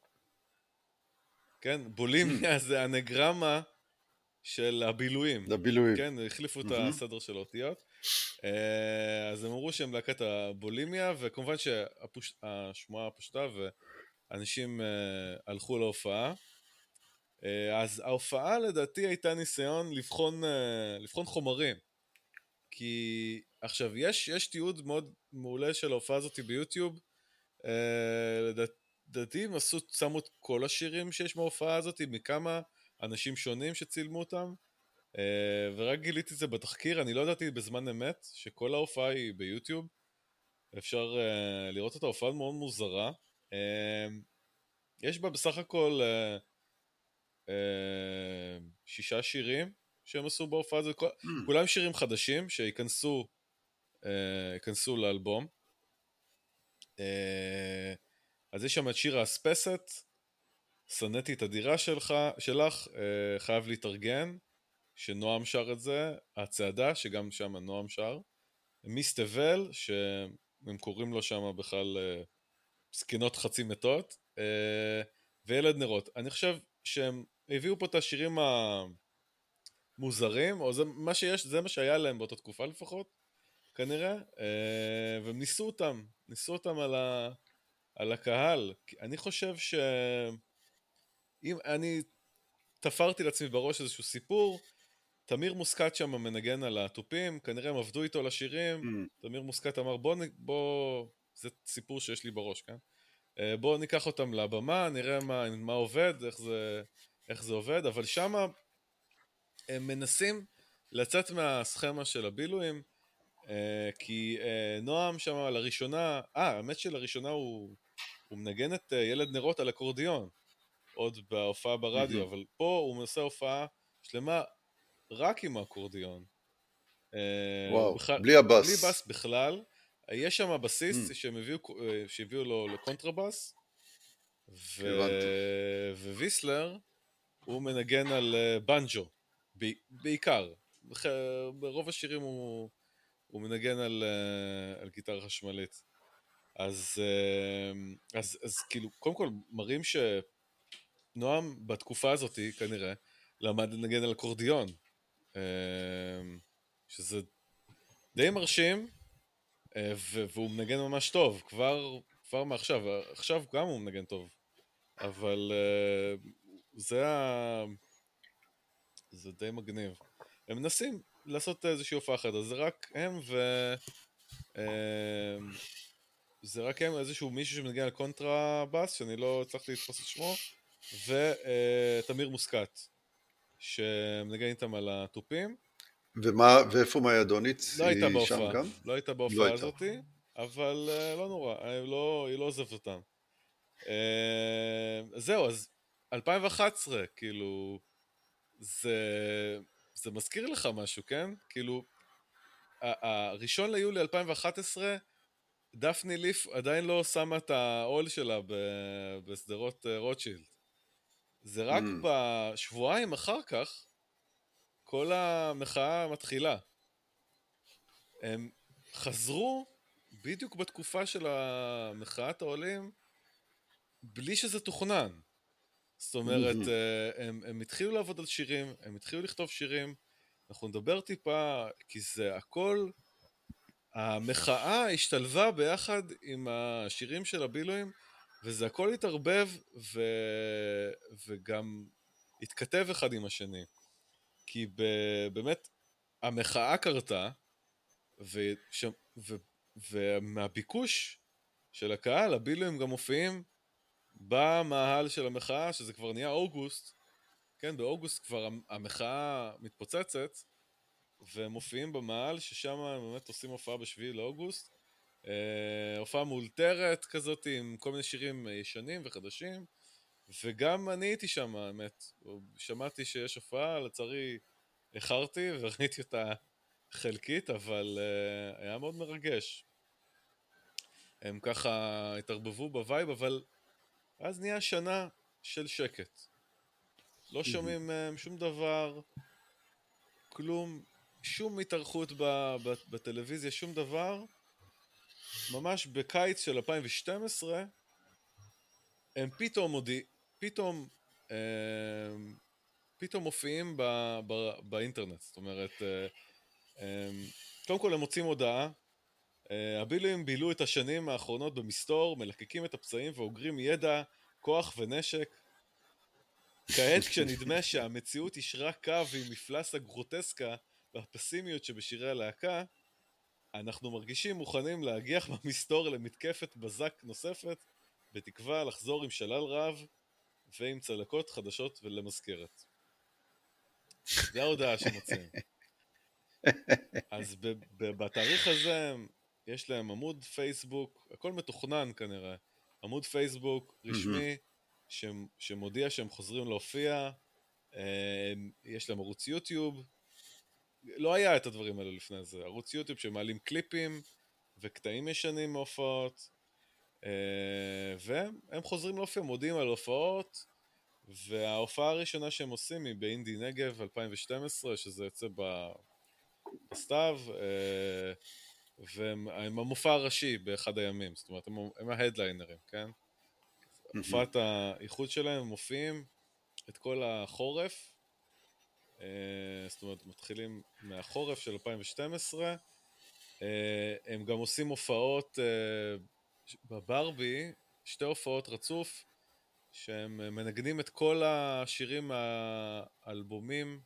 כן, בולימיה זה הנגרמה של הבילויים. הבילויים. כן, החליפו את הסדר של האותיות. אה, אז הם אמרו שהם להקת הבולימיה, וכמובן שהשמועה פשטה ואנשים אה, הלכו להופעה. אז ההופעה לדעתי הייתה ניסיון לבחון, לבחון חומרים. כי עכשיו, יש, יש תיעוד מאוד מעולה של ההופעה הזאת ביוטיוב. לדעתי הם עשו, שמו את כל השירים שיש בהופעה הזאת מכמה אנשים שונים שצילמו אותם. אה, ורק גיליתי את זה בתחקיר, אני לא ידעתי בזמן אמת שכל ההופעה היא ביוטיוב. אפשר uh, לראות אותה, הופעה מאוד מוזרה. יש בה בסך הכל שישה שירים שהם עשו בהופעה הזאת, mm. כולם שירים חדשים שייכנסו uh, לאלבום. Uh, אז יש שם את שיר האספסת, שנאתי את הדירה שלך, שלך, uh, חייב להתארגן. שנועם שר את זה, הצעדה, שגם שם נועם שר, מיס תבל, שהם קוראים לו שם בכלל זקנות חצי מתות, וילד נרות. אני חושב שהם הביאו פה את השירים המוזרים, או זה מה שיש, זה מה שהיה להם באותה תקופה לפחות, כנראה, uh, והם ניסו אותם, ניסו אותם על, ה, על הקהל. אני חושב ש... אם אני תפרתי לעצמי בראש איזשהו סיפור, תמיר מוסקת שם מנגן על התופים, כנראה הם עבדו איתו לשירים, mm. תמיר מוסקת אמר בוא, בוא, זה סיפור שיש לי בראש, כן? אה, בואו ניקח אותם לבמה, נראה מה, מה עובד, איך זה, איך זה עובד, אבל שמה הם מנסים לצאת מהסכמה של הבילויים, אה, כי אה, נועם שם לראשונה, אה, האמת שלראשונה הוא, הוא מנגן את ילד נרות על אקורדיון, עוד בהופעה ברדיו, mm-hmm. אבל פה הוא מנסה הופעה שלמה רק עם האקורדיון. אה, וואו, בכלל, בלי הבאס. בלי בס בכלל. יש שם בסיס mm. שהם הביאו, אה, שהביאו לו לקונטרבאס, ו... וויסלר הוא מנגן על אה, בנג'ו, בעיקר. ברוב השירים הוא, הוא מנגן על, על גיטרה חשמלית. אז, אז, אז כאילו, קודם כל מראים שנועם בתקופה הזאת כנראה למד לנגן על אקורדיון. אמ, שזה די מרשים, אה, והוא מנגן ממש טוב, כבר, כבר מעכשיו, עכשיו גם הוא מנגן טוב, אבל אה, זה ה... זה די מגניב. הם מנסים לעשות איזושהי הופעה אחרת, אז זה רק הם ו... אמ, זה רק הם, איזשהו מישהו שמנגן על קונטרה בס, שאני לא הצלחתי לתפוס את שמו, ותמיר אה, מוסקת. שמנגן איתם על התופים. ומה, ואיפה מאיה דוניץ? לא הייתה בהופעה, לא הייתה בהופעה לא הזאתי, אבל uh, לא נורא, היא לא, היא לא עוזבת אותם. זהו, אז 2011, כאילו, זה, זה מזכיר לך משהו, כן? כאילו, הראשון ליולי 2011, דפני ליף עדיין לא שמה את העול שלה בשדרות רוטשילד. זה רק mm. בשבועיים אחר כך, כל המחאה מתחילה. הם חזרו בדיוק בתקופה של המחאת העולים, בלי שזה תוכנן. זאת אומרת, mm-hmm. הם, הם התחילו לעבוד על שירים, הם התחילו לכתוב שירים, אנחנו נדבר טיפה, כי זה הכל, המחאה השתלבה ביחד עם השירים של הבילויים, וזה הכל התערבב ו... וגם התכתב אחד עם השני. כי ב... באמת המחאה קרתה, וש... ו... ומהביקוש של הקהל, הבילויים גם מופיעים במאהל של המחאה, שזה כבר נהיה אוגוסט, כן, באוגוסט כבר המחאה מתפוצצת, והם מופיעים במאהל, ששם הם באמת עושים הופעה בשביעי לאוגוסט, אה, הופעה מאולתרת כזאת עם כל מיני שירים ישנים וחדשים וגם אני הייתי שם, האמת. שמעתי שיש הופעה, לצערי איחרתי וראיתי אותה חלקית, אבל uh, היה מאוד מרגש. הם ככה התערבבו בווייב, אבל אז נהיה שנה של שקט. לא שומעים מהם שום דבר, כלום, שום התארכות בטלוויזיה, שום דבר. ממש בקיץ של 2012, הם פתאום מודיע... פתאום... אה, פתאום מופיעים ב, ב, באינטרנט. זאת אומרת, אה, אה, קודם כל הם מוצאים הודעה. אה, הבילויים בילו את השנים האחרונות במסתור, מלקקים את הפצעים ואוגרים ידע, כוח ונשק. כעת כשנדמה שהמציאות ישרה קו עם מפלס הגרוטסקה והפסימיות שבשירי הלהקה, אנחנו מרגישים מוכנים להגיח במסתור למתקפת בזק נוספת, בתקווה לחזור עם שלל רב ועם צלקות חדשות ולמזכרת. זה ההודעה שמוצאים. אז בתאריך הזה יש להם עמוד פייסבוק, הכל מתוכנן כנראה, עמוד פייסבוק רשמי שמודיע שהם חוזרים להופיע, יש להם ערוץ יוטיוב, לא היה את הדברים האלה לפני זה, ערוץ יוטיוב שמעלים קליפים וקטעים ישנים מהופעות, והם חוזרים להופיע, מודיעים על הופעות, וההופעה הראשונה שהם עושים היא באינדי נגב 2012, שזה יוצא בסתיו, והם המופע הראשי באחד הימים, זאת אומרת, הם, הם ההדליינרים, כן? הופעת האיחוד שלהם, הם מופיעים את כל החורף, זאת אומרת, מתחילים מהחורף של 2012, הם גם עושים הופעות בברבי, שתי הופעות רצוף, שהם מנגנים את כל השירים מהאלבומים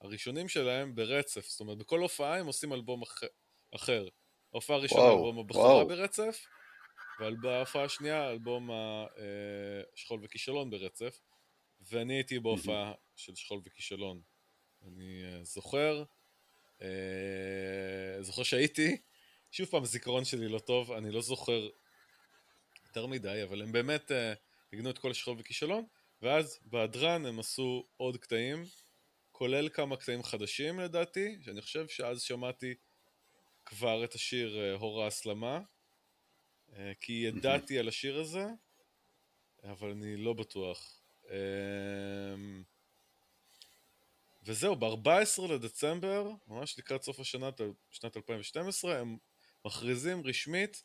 הראשונים שלהם ברצף. זאת אומרת, בכל הופעה הם עושים אלבום אחר. ההופעה הראשונה, אלבום הבכורה ברצף, ובהופעה השנייה, אלבום השכול וכישלון ברצף. ואני הייתי בהופעה של שכול וכישלון. אני זוכר, זוכר שהייתי, שוב פעם, הזיכרון שלי לא טוב, אני לא זוכר יותר מדי, אבל הם באמת... ניגנו את כל שכול וכישלון, ואז בהדרן הם עשו עוד קטעים, כולל כמה קטעים חדשים לדעתי, שאני חושב שאז שמעתי כבר את השיר אה, הור ההסלמה, אה, כי ידעתי על השיר הזה, אבל אני לא בטוח. אמ, וזהו, ב-14 לדצמבר, ממש לקראת סוף השנה, שנת 2012, הם מכריזים רשמית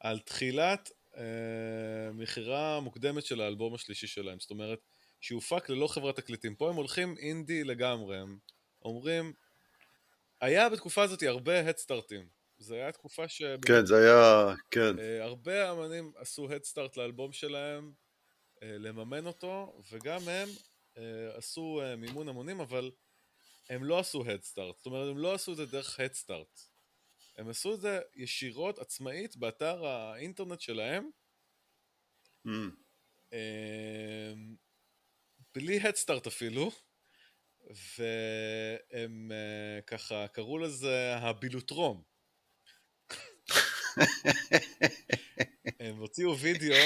על תחילת אה, מכירה מוקדמת של האלבום השלישי שלהם, זאת אומרת, שהופק ללא חברת תקליטים. פה הם הולכים אינדי לגמרי, הם אומרים, היה בתקופה הזאת הרבה הדסטארטים. זה היה תקופה ש... כן, זה היה, כן. אה, הרבה אמנים עשו הדסטארט לאלבום שלהם, אה, לממן אותו, וגם הם עשו מימון המונים, אבל הם לא עשו הדסטארט. זאת אומרת, הם לא עשו את זה דרך הדסטארט. הם עשו את זה ישירות, עצמאית, באתר האינטרנט שלהם. Mm. בלי הדסטארט אפילו. והם אה, ככה קראו לזה הבילוטרום. הם הוציאו וידאו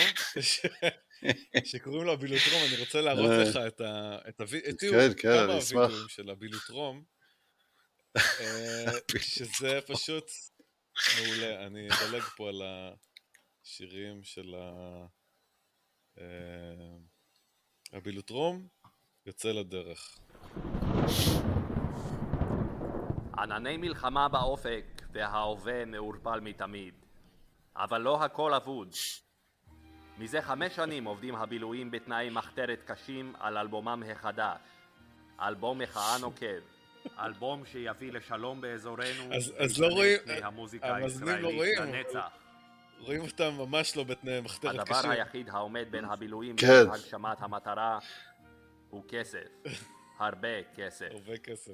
ש... שקוראים לו הבילוטרום, אני רוצה להראות אה. לך את הוידאו, כן, כן, כמה הוידאוים של הבילוטרום. אה, שזה פשוט מעולה. אני אדלג פה על השירים של ה... הבילוטרום, יוצא לדרך. ענני מלחמה באופק וההווה מעורפל מתמיד, אבל לא הכל אבוד. מזה חמש שנים עובדים הבילויים בתנאי מחתרת קשים על אלבומם החדש, אלבום מחאה נוקב. אלבום שיביא לשלום באזורנו, אז, אז לא רואים, המאזינים לא רואים, לנצח. רואים אותם ממש לא בתנאי מחתרת קשים. הדבר היחיד העומד בין הבילויים כן. להגשמת המטרה הוא כסף, הרבה כסף. הרבה כסף.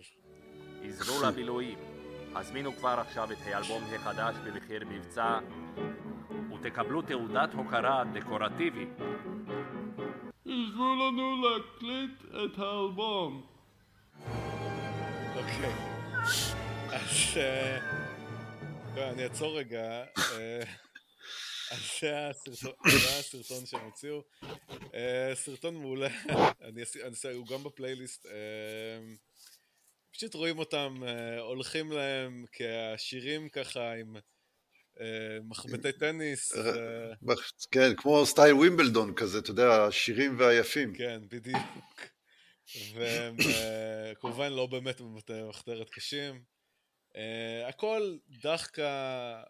עזרו לבילויים, הזמינו כבר עכשיו את האלבום החדש במחיר מבצע ותקבלו תעודת הוקרה דקורטיבית. עזרו לנו להקליט את האלבום. אוקיי. אז... אה, אני אעצור רגע. אה, אז זה הסרטון שהם הוציאו. אה, סרטון מעולה, אני אעשה, הוא גם בפלייליסט. פשוט רואים אותם הולכים להם כהשירים ככה עם מחבטי טניס. כן, כמו סטייל ווימבלדון כזה, אתה יודע, השירים והיפים. כן, בדיוק. והם כמובן לא באמת במחתרת קשים. Uh, הכל דחקה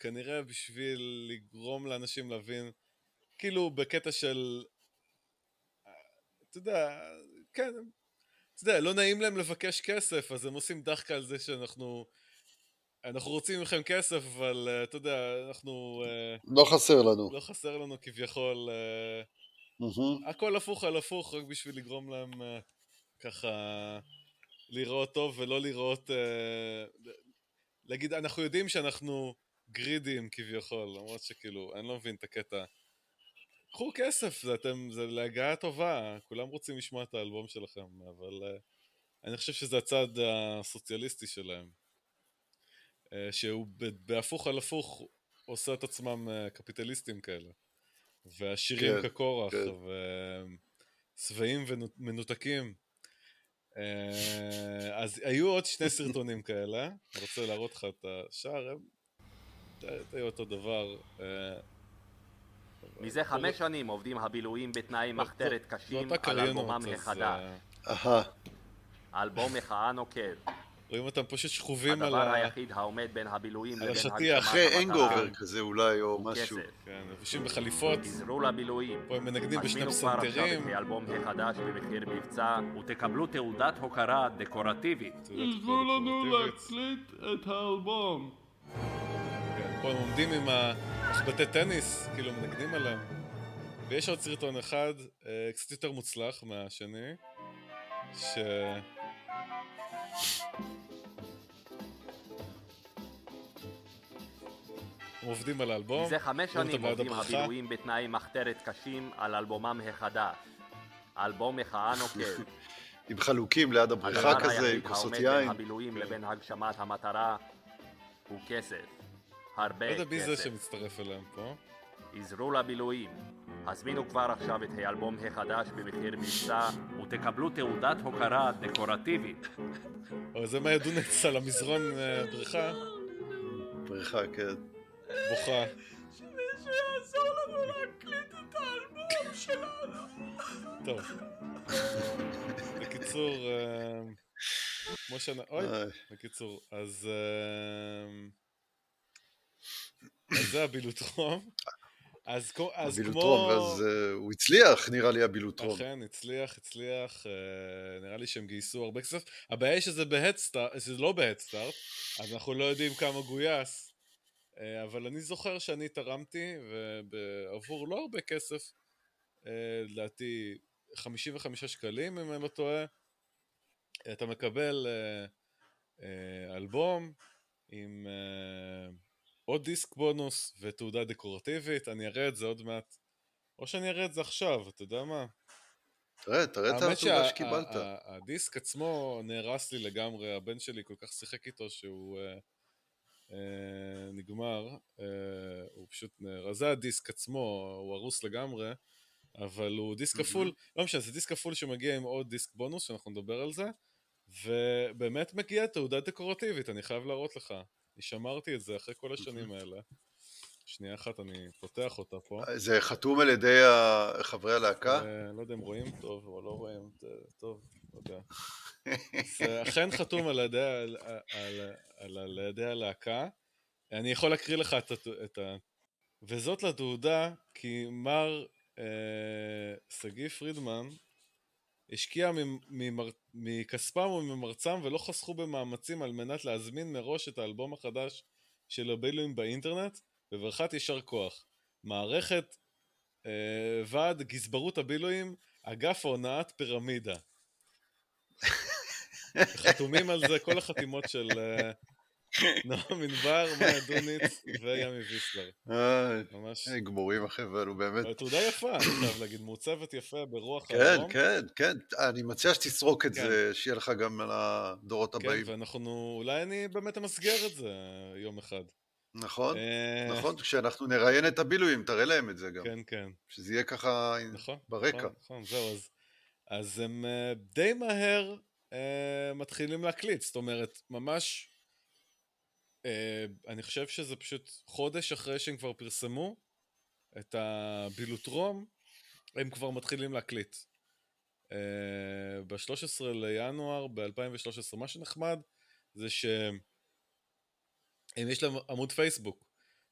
כנראה בשביל לגרום לאנשים להבין, כאילו בקטע של, אתה יודע, כן, אתה יודע, לא נעים להם לבקש כסף, אז הם עושים דחקה על זה שאנחנו, אנחנו רוצים מכם כסף, אבל uh, אתה יודע, אנחנו... Uh, לא חסר לנו. לא חסר לנו כביכול, uh, mm-hmm. הכל הפוך על הפוך, רק בשביל לגרום להם ככה לראות טוב ולא לראות, uh, להגיד, אנחנו יודעים שאנחנו גרידים כביכול, למרות שכאילו, אני לא מבין את הקטע. קחו כסף, זה, אתם, זה להגעה טובה, כולם רוצים לשמוע את האלבום שלכם, אבל uh, אני חושב שזה הצד הסוציאליסטי שלהם. Uh, שהוא בהפוך על הפוך עושה את עצמם uh, קפיטליסטים כאלה. ועשירים כן, כקורח, כן. ושבעים ומנותקים. אז היו עוד שני סרטונים כאלה, אני רוצה להראות לך את השער, הם די אותו דבר. Uh, מזה חמש שנים עובדים הבילויים בתנאי מחתרת קשים על אלבומם החדש. אלבום מחאה נוקב. רואים אותם פשוט שכובים על ה... הדבר היחיד העומד בין הבילויים לבין הגשמת המטרה. אחרי אנגובר כזה אולי, או משהו. כן, לבושים בחליפות. תזרו לבילויים. פה הם מנגנים בשני פסנתרים. הזמינו כבר עכשיו את האלבום החדש במחיר מבצע, ותקבלו תעודת הוקרה דקורטיבית. תעזרו לנו להקליט את האלבום. כן, פה הם עומדים עם המחבטי טניס, כאילו מנגנים עליהם. ויש עוד סרטון אחד, אה, קצת יותר מוצלח מהשני, ש... עובדים על האלבום. מזה חמש שנים עובדים הבילויים בתנאי מחתרת קשים על אלבומם החדש. אלבום מחאה נוקב. עם חלוקים ליד הבריכה כזה, עם כוסות יין. הדבר היחיד העומד בין הבילויים לבין הגשמת המטרה הוא כסף. הרבה כסף. לא יודע מי זה שמצטרף אליהם פה. עזרו לבילויים. הזמינו כבר עכשיו את האלבום החדש במחיר מבצע ותקבלו תעודת הוקרה דקורטיבית. אבל זה מה ידונץ על המזרון אה, בריכה? בריכה, כן. בוכה. שמישהו יעזור לנו להקליט את האלבום שלנו. טוב. בקיצור, אה, כמו ש... אוי, בקיצור, אז... אז זה הבילוטרום. אז, אז הבילוטרום, כמו... אז uh, הוא הצליח, נראה לי הבילוטרום. אכן, הצליח, הצליח, uh, נראה לי שהם גייסו הרבה כסף. הבעיה היא שזה בהדסטארט, שזה לא בהדסטארט, אז אנחנו לא יודעים כמה גויס, uh, אבל אני זוכר שאני תרמתי, ועבור לא הרבה כסף, לדעתי uh, 55 שקלים, אם אני לא טועה, אתה מקבל אלבום עם... עוד דיסק בונוס ותעודה דקורטיבית, אני אראה את זה עוד מעט. או שאני אראה את זה עכשיו, אתה יודע מה? תראה, תראה את התעודה שקיבלת. הדיסק עצמו נהרס לי לגמרי, הבן שלי כל כך שיחק איתו שהוא אה, אה, נגמר, אה, הוא פשוט נהרס. זה הדיסק עצמו, הוא הרוס לגמרי, אבל הוא דיסק כפול, לא משנה, זה דיסק כפול שמגיע עם עוד דיסק בונוס, שאנחנו נדבר על זה, ובאמת מגיעה תעודה דקורטיבית, אני חייב להראות לך. אני שמרתי את זה אחרי כל השנים האלה. שנייה אחת, אני פותח אותה פה. זה חתום על ידי חברי הלהקה? לא יודע אם רואים טוב או לא רואים טוב, לא יודע. זה אכן חתום על ידי, על, על, על, על ידי הלהקה. אני יכול להקריא לך את, את ה... וזאת לתעודה כי מר אה, שגיא פרידמן השקיע מכספם וממרצם ולא חסכו במאמצים על מנת להזמין מראש את האלבום החדש של הבילויים באינטרנט, בברכת יישר כוח. מערכת אה, ועד גזברות הבילויים, אגף הונאת פירמידה. חתומים על זה כל החתימות של אה, נועם ענבר, מאיה דוניץ וימי ויסלר. ממש. גמורים החבר'ה האלו באמת. תעודה יפה, אני חייב להגיד, מעוצבת יפה ברוח היום. כן, כן, כן. אני מציע שתסרוק את כן. זה, שיהיה לך גם על הדורות כן, הבאים. כן, ואנחנו, אולי אני באמת אמסגר את זה יום אחד. נכון, אה, נכון, כשאנחנו נראיין את הבילויים, תראה להם את זה גם. כן, כן. שזה יהיה ככה נכון, ברקע. נכון, נכון, זהו, אז, אז הם אה, די מהר מתחילים להקליט, זאת אומרת, ממש אני חושב שזה פשוט חודש אחרי שהם כבר פרסמו את הבילוטרום, הם כבר מתחילים להקליט. Uh, ב-13 לינואר ב-2013. מה שנחמד זה הם יש להם עמוד פייסבוק,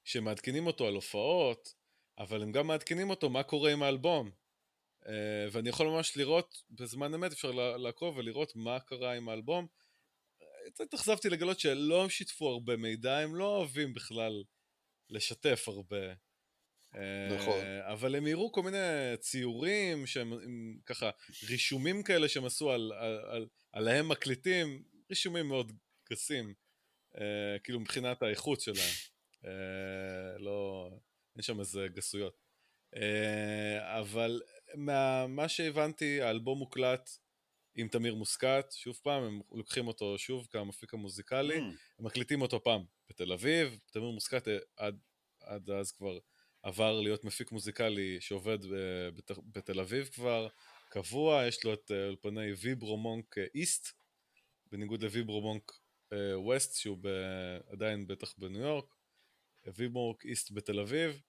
שמעדכנים אותו על הופעות, אבל הם גם מעדכנים אותו מה קורה עם האלבום. Uh, ואני יכול ממש לראות, בזמן אמת אפשר לעקוב ולראות מה קרה עם האלבום. התאכזבתי לגלות שלא שיתפו הרבה מידע, הם לא אוהבים בכלל לשתף הרבה. נכון. Uh, אבל הם הראו כל מיני ציורים שהם ככה, רישומים כאלה שהם עשו על, על, על, עליהם מקליטים, רישומים מאוד גסים, uh, כאילו מבחינת האיכות שלהם. Uh, לא, אין שם איזה גסויות. Uh, אבל מה שהבנתי, האלבום מוקלט עם תמיר מוסקת, שוב פעם, הם לוקחים אותו שוב כמפיק המוזיקלי, mm. הם מקליטים אותו פעם בתל אביב, תמיר מוסקת עד, עד אז כבר עבר להיות מפיק מוזיקלי שעובד בת, בתל אביב כבר, קבוע, יש לו את אולפני ויברומונק איסט, בניגוד לויברומונק ווסט, שהוא ב, עדיין בטח בניו יורק, ויברומונק איסט בתל אביב.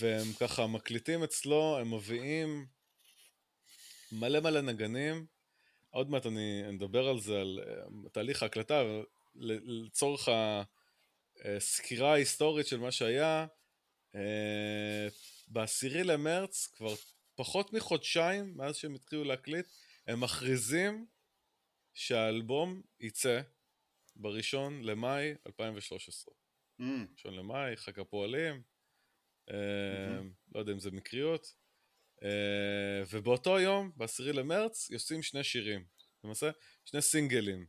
והם ככה מקליטים אצלו, הם מביאים מלא מלא נגנים. עוד מעט אני אדבר על זה, על uh, תהליך ההקלטה, לצורך הסקירה ההיסטורית של מה שהיה. Uh, בעשירי למרץ, כבר פחות מחודשיים מאז שהם התחילו להקליט, הם מכריזים שהאלבום יצא בראשון למאי 2013. Mm. ראשון למאי, חג הפועלים, mm-hmm. לא יודע אם זה מקריות. אה, ובאותו יום, ב-10 למרץ, יוצאים שני שירים. למעשה, שני סינגלים,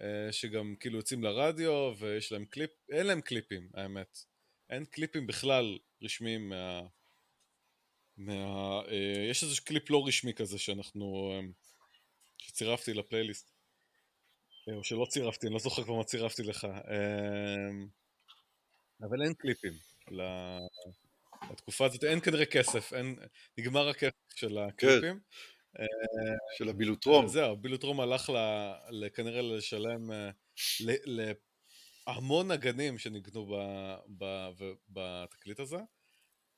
אה, שגם כאילו יוצאים לרדיו, ויש להם קליפ, אין להם קליפים, האמת. אין קליפים בכלל רשמיים מה... מה... יש איזה קליפ לא רשמי כזה שאנחנו... שצירפתי לפלייליסט. או שלא צירפתי, אני לא זוכר כבר מה צירפתי לך. אבל אין קליפים. בתקופה הזאת אין כנראה כסף, אין, נגמר הכסף של הקליפים. כן. של הבילוטרום. זהו, הבילוטרום הלך ל, כנראה לשלם אה, להמון נגנים שניגנו בתקליט הזה.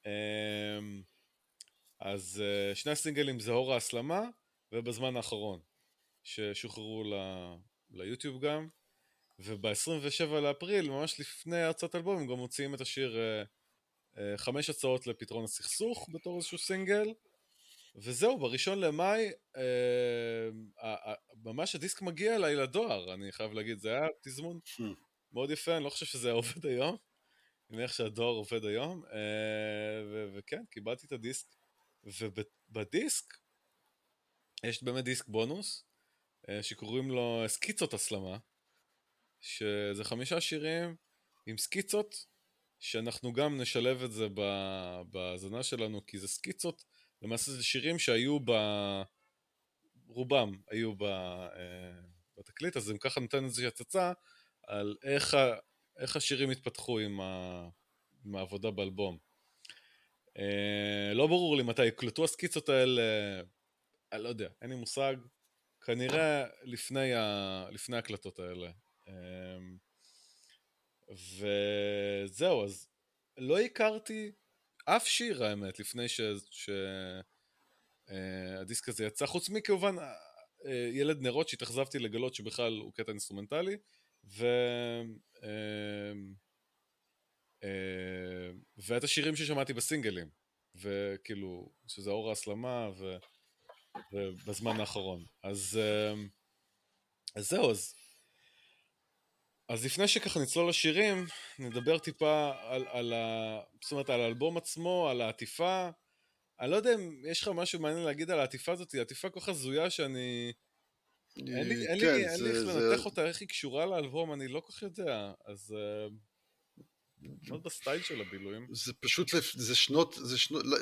אמ, אז אה, שני הסינגלים זה אור ההסלמה, ובזמן האחרון, ששוחררו ליוטיוב גם, וב-27 לאפריל, ממש לפני הרצאת אלבום, הם גם מוציאים את השיר uh, חמש הצעות לפתרון הסכסוך בתור איזשהו סינגל, וזהו, בראשון למאי, uh, ממש הדיסק מגיע אליי לדואר, אני חייב להגיד, זה היה תזמון. מאוד יפה, אני לא חושב שזה היה עובד היום, אני מניח שהדואר עובד היום, ו- וכן, קיבלתי את הדיסק, ובדיסק, יש באמת דיסק בונוס, uh, שקוראים לו סקיצות הסלמה, שזה חמישה שירים עם סקיצות, שאנחנו גם נשלב את זה בהאזנה שלנו, כי זה סקיצות, למעשה זה שירים שהיו ב... רובם היו ב... אה, בתקליט, אז אם ככה ניתן איזושהי הצצה על איך, ה... איך השירים התפתחו עם, ה... עם העבודה באלבום. אה, לא ברור לי מתי הוקלטו הסקיצות האלה, אני לא יודע, אין לי מושג. כנראה לפני, ה... לפני ההקלטות האלה. אמ, וזהו, אז לא הכרתי אף שיר האמת לפני שהדיסק אה, הזה יצא, חוץ מכמובן אה, אה, ילד נרות שהתאכזבתי לגלות שבכלל הוא קטע אינסטרומנטלי, ו... ואת השירים ששמעתי בסינגלים, וכאילו, שזה אור ההסלמה, ו... ובזמן האחרון. אז, אז זהו, אז אז לפני שככה נצלול לשירים, נדבר טיפה על, על, ה... זאת אומרת, על האלבום עצמו, על העטיפה. אני לא יודע אם יש לך משהו מעניין להגיד על העטיפה הזאת, היא עטיפה כל כך הזויה שאני... אין לי, כן, איך לנתח אותה, איך היא קשורה לאלבום, אני לא כל כך יודע. אז... מאוד בסטייל של הבילויים. זה פשוט, זה שנות, זה שנות, לא,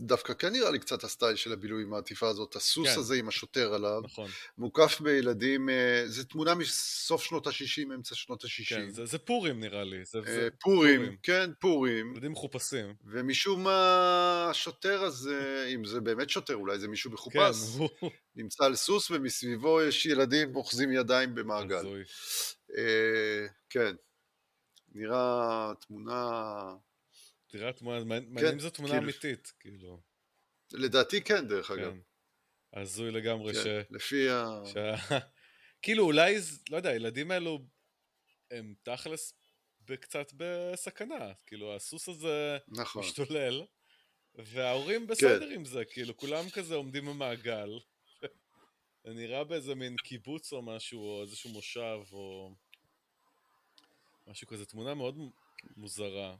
דווקא כן נראה לי קצת הסטייל של הבילויים, העטיפה הזאת, הסוס כן. הזה עם השוטר עליו, נכון. מוקף בילדים, אה, זה תמונה מסוף שנות ה-60, אמצע שנות ה-60. כן, זה, זה פורים נראה לי. זה, זה פורים, פורים, כן, פורים. ילדים מחופשים. ומשום מה השוטר הזה, אם זה באמת שוטר, אולי זה מישהו מחופש, כן, נמצא על סוס ומסביבו יש ילדים אוחזים ידיים במעגל. אה, כן. נראה תמונה... תראה תמונה, מעניין כן, אם זו תמונה כאילו... אמיתית, כאילו. לדעתי כן, דרך כן. אגב. הזוי לגמרי כן, ש... לפי ה... שה... כאילו אולי, לא יודע, הילדים האלו הם תכלס קצת בסכנה, כאילו הסוס הזה נכון. משתולל, וההורים בסדר כן. עם זה, כאילו כולם כזה עומדים במעגל, זה נראה באיזה מין קיבוץ או משהו, או איזשהו מושב, או משהו כזה, תמונה מאוד מוזרה.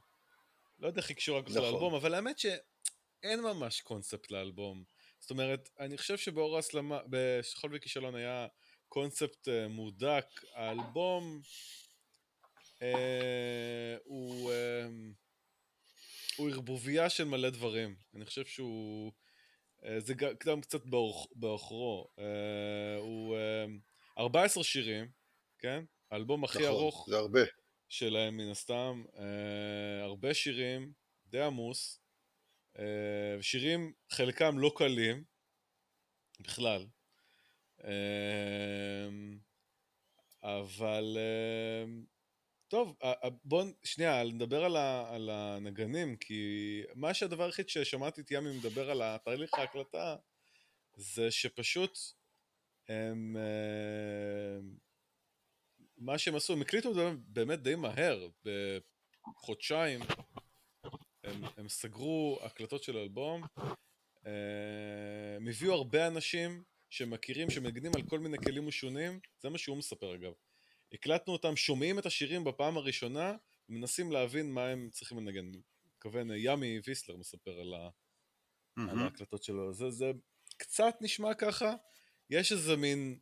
לא יודע איך היא קשורה נכון. לאלבום, אבל האמת שאין ממש קונספט לאלבום. זאת אומרת, אני חושב שבאור ההסלמה, בשכול וכישלון היה קונספט uh, מודק, האלבום uh, הוא, uh, הוא ערבוביה של מלא דברים. אני חושב שהוא... Uh, זה גם קצת בעוכרו. Uh, הוא uh, 14 שירים, כן? האלבום הכי נכון, ארוך זה הרבה. שלהם מן הסתם. Uh, הרבה שירים, די עמוס. Uh, שירים, חלקם לא קלים בכלל. אמ, אבל אמ, טוב, בואו שנייה, נדבר על, ה, על הנגנים, כי מה שהדבר היחיד ששמעתי את ימי מדבר על התהליך ההקלטה, זה שפשוט הם, אמ, מה שהם עשו, הם הקליטו את זה באמת די מהר, בחודשיים, הם, הם סגרו הקלטות של האלבום, הם הביאו הרבה אנשים, שמכירים, שמנגנים על כל מיני כלים משונים, זה מה שהוא מספר אגב. הקלטנו אותם, שומעים את השירים בפעם הראשונה, ומנסים להבין מה הם צריכים לנגן. מתכוון, ימי ויסלר מספר על, ה... mm-hmm. על ההקלטות שלו. זה, זה קצת נשמע ככה, יש איזה מין...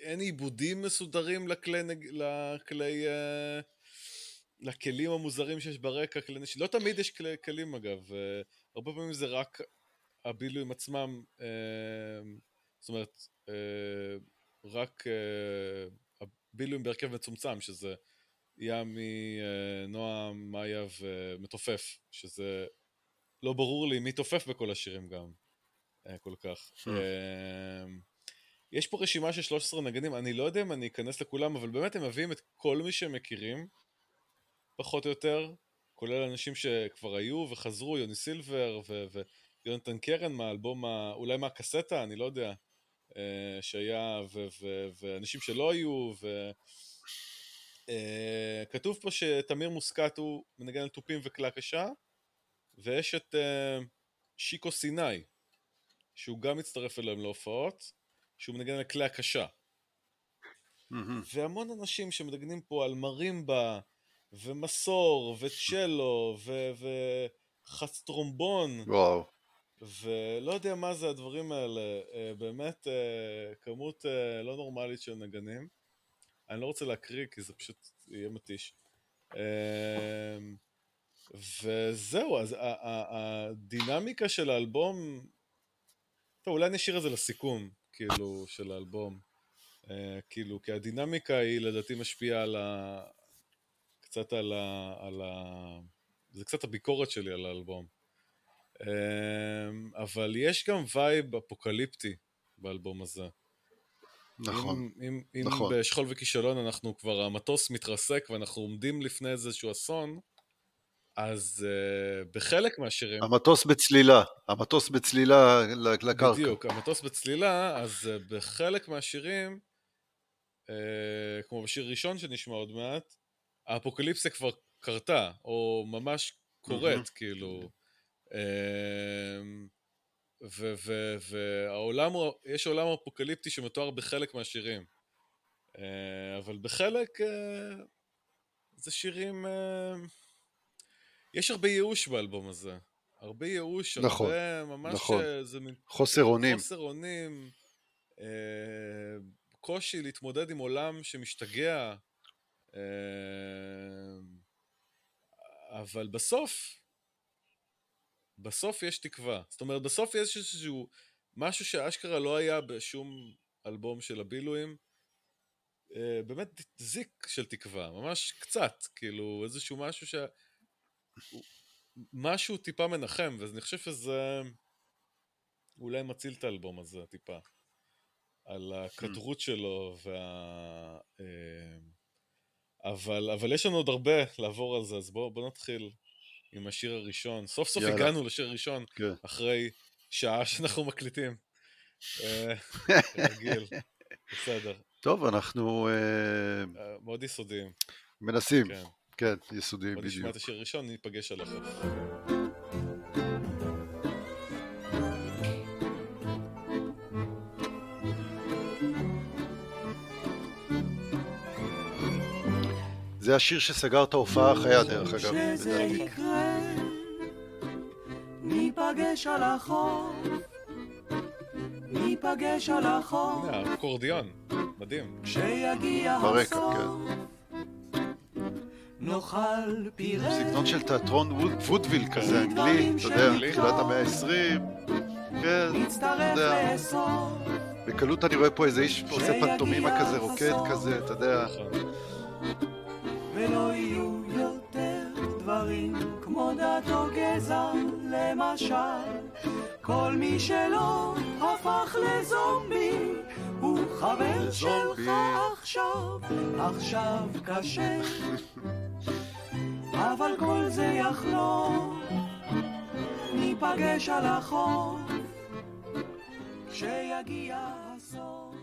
אין עיבודים מסודרים לכלי... לכלי uh, לכלים המוזרים שיש ברקע, כלי נשי... לא תמיד יש כלי, כלים אגב, uh, הרבה פעמים זה רק הבילויים עצמם, אה, זאת אומרת, אה, רק אה, הבילויים בהרכב מצומצם, שזה ימי, נועם, מאיה ומתופף, שזה לא ברור לי מי תופף בכל השירים גם, כל כך. יש פה רשימה של 13 נגנים, אני לא יודע אם אני אכנס לכולם, אבל באמת הם מביאים את כל מי שהם מכירים, פחות או יותר, כולל אנשים שכבר היו וחזרו, יוני סילבר ו- יונתן קרן מהאלבום, אולי מהקסטה, אני לא יודע, אה, שהיה, ואנשים שלא היו, ו... Uh, כתוב פה שתמיר מוסקת הוא מנגן על תופים וכלה קשה, ויש את uh, שיקו סיני, שהוא גם מצטרף אליהם להופעות, שהוא מנגן על כלי הקשה. Mm-hmm. והמון אנשים שמנגנים פה על מרימבה, ומסור, וצ'לו, וחסטרומבון. וואו. ולא יודע מה זה הדברים האלה, אה, באמת אה, כמות אה, לא נורמלית של נגנים. אני לא רוצה להקריא כי זה פשוט יהיה מתיש. וזהו, אז הדינמיקה של האלבום, טוב, אולי נשאיר את זה לסיכום, כאילו, של האלבום. כאילו, כי הדינמיקה היא לדעתי משפיעה על ה... קצת על ה... על ה... זה קצת הביקורת שלי על האלבום. אמ, אבל יש גם וייב אפוקליפטי באלבום הזה. נכון, אם, אם, נכון. אם בשכול וכישלון אנחנו כבר, המטוס מתרסק ואנחנו עומדים לפני איזשהו אסון, אז uh, בחלק מהשירים... המטוס בצלילה, המטוס בצלילה לקרקע. בדיוק, המטוס בצלילה, אז uh, בחלק מהשירים, uh, כמו בשיר ראשון שנשמע עוד מעט, האפוקליפסיה כבר קרתה, או ממש קורית, mm-hmm. כאילו. אמ, והעולם, יש עולם אפוקליפטי שמתואר בחלק מהשירים. אה, אבל בחלק אה, זה שירים... אה, יש הרבה ייאוש באלבום הזה. הרבה ייאוש, נכון, הרבה ממש... נכון. זה מין... חוסר אונים. חוסר אונים. קושי להתמודד עם עולם שמשתגע. אבל בסוף, בסוף יש תקווה. זאת אומרת, בסוף יש איזשהו משהו שאשכרה לא היה בשום אלבום של הבילויים. אה, באמת זיק של תקווה, ממש קצת, כאילו איזשהו משהו ש... משהו טיפה מנחם, ואני חושב שזה אולי מציל את האלבום הזה טיפה. על הכדרות שלו וה... אה, אבל, אבל יש לנו עוד הרבה לעבור על זה, אז בואו בוא נתחיל. עם השיר הראשון. סוף סוף יאללה. הגענו לשיר הראשון, כן. אחרי שעה שאנחנו מקליטים. אה, רגיל. בסדר. טוב, אנחנו אה, מאוד יסודיים. מנסים. כן. כן, יסודיים בוא נשמע בדיוק. את השיר הראשון, ניפגש על החוף. זה השיר שסגר את ההופעה החיה, דרך אגב, שזה לדעתי. יקרה, ניפגש על החוף, ניפגש על החוף, הנה, אקורדיון, מדהים. כשיגיע ברקע, הסוף. כן. נאכל פירה, סגנון של תיאטרון ווד- וודוויל כזה, אנגלי, אתה יודע, אנגלי. תחילת המאה ה-20. כן, נצטרף יודע. בקלות אני רואה פה איזה איש עושה פנטומימה כזה, רוקד. כזה, אתה יודע. ולא יהיו יותר דברים כמו דת או גזע, למשל. כל מי שלא הפך לזומבי, הוא חבר. שלך עכשיו, עכשיו קשה. אבל כל זה יחלום, ניפגש על החוף, כשיגיע הסוף.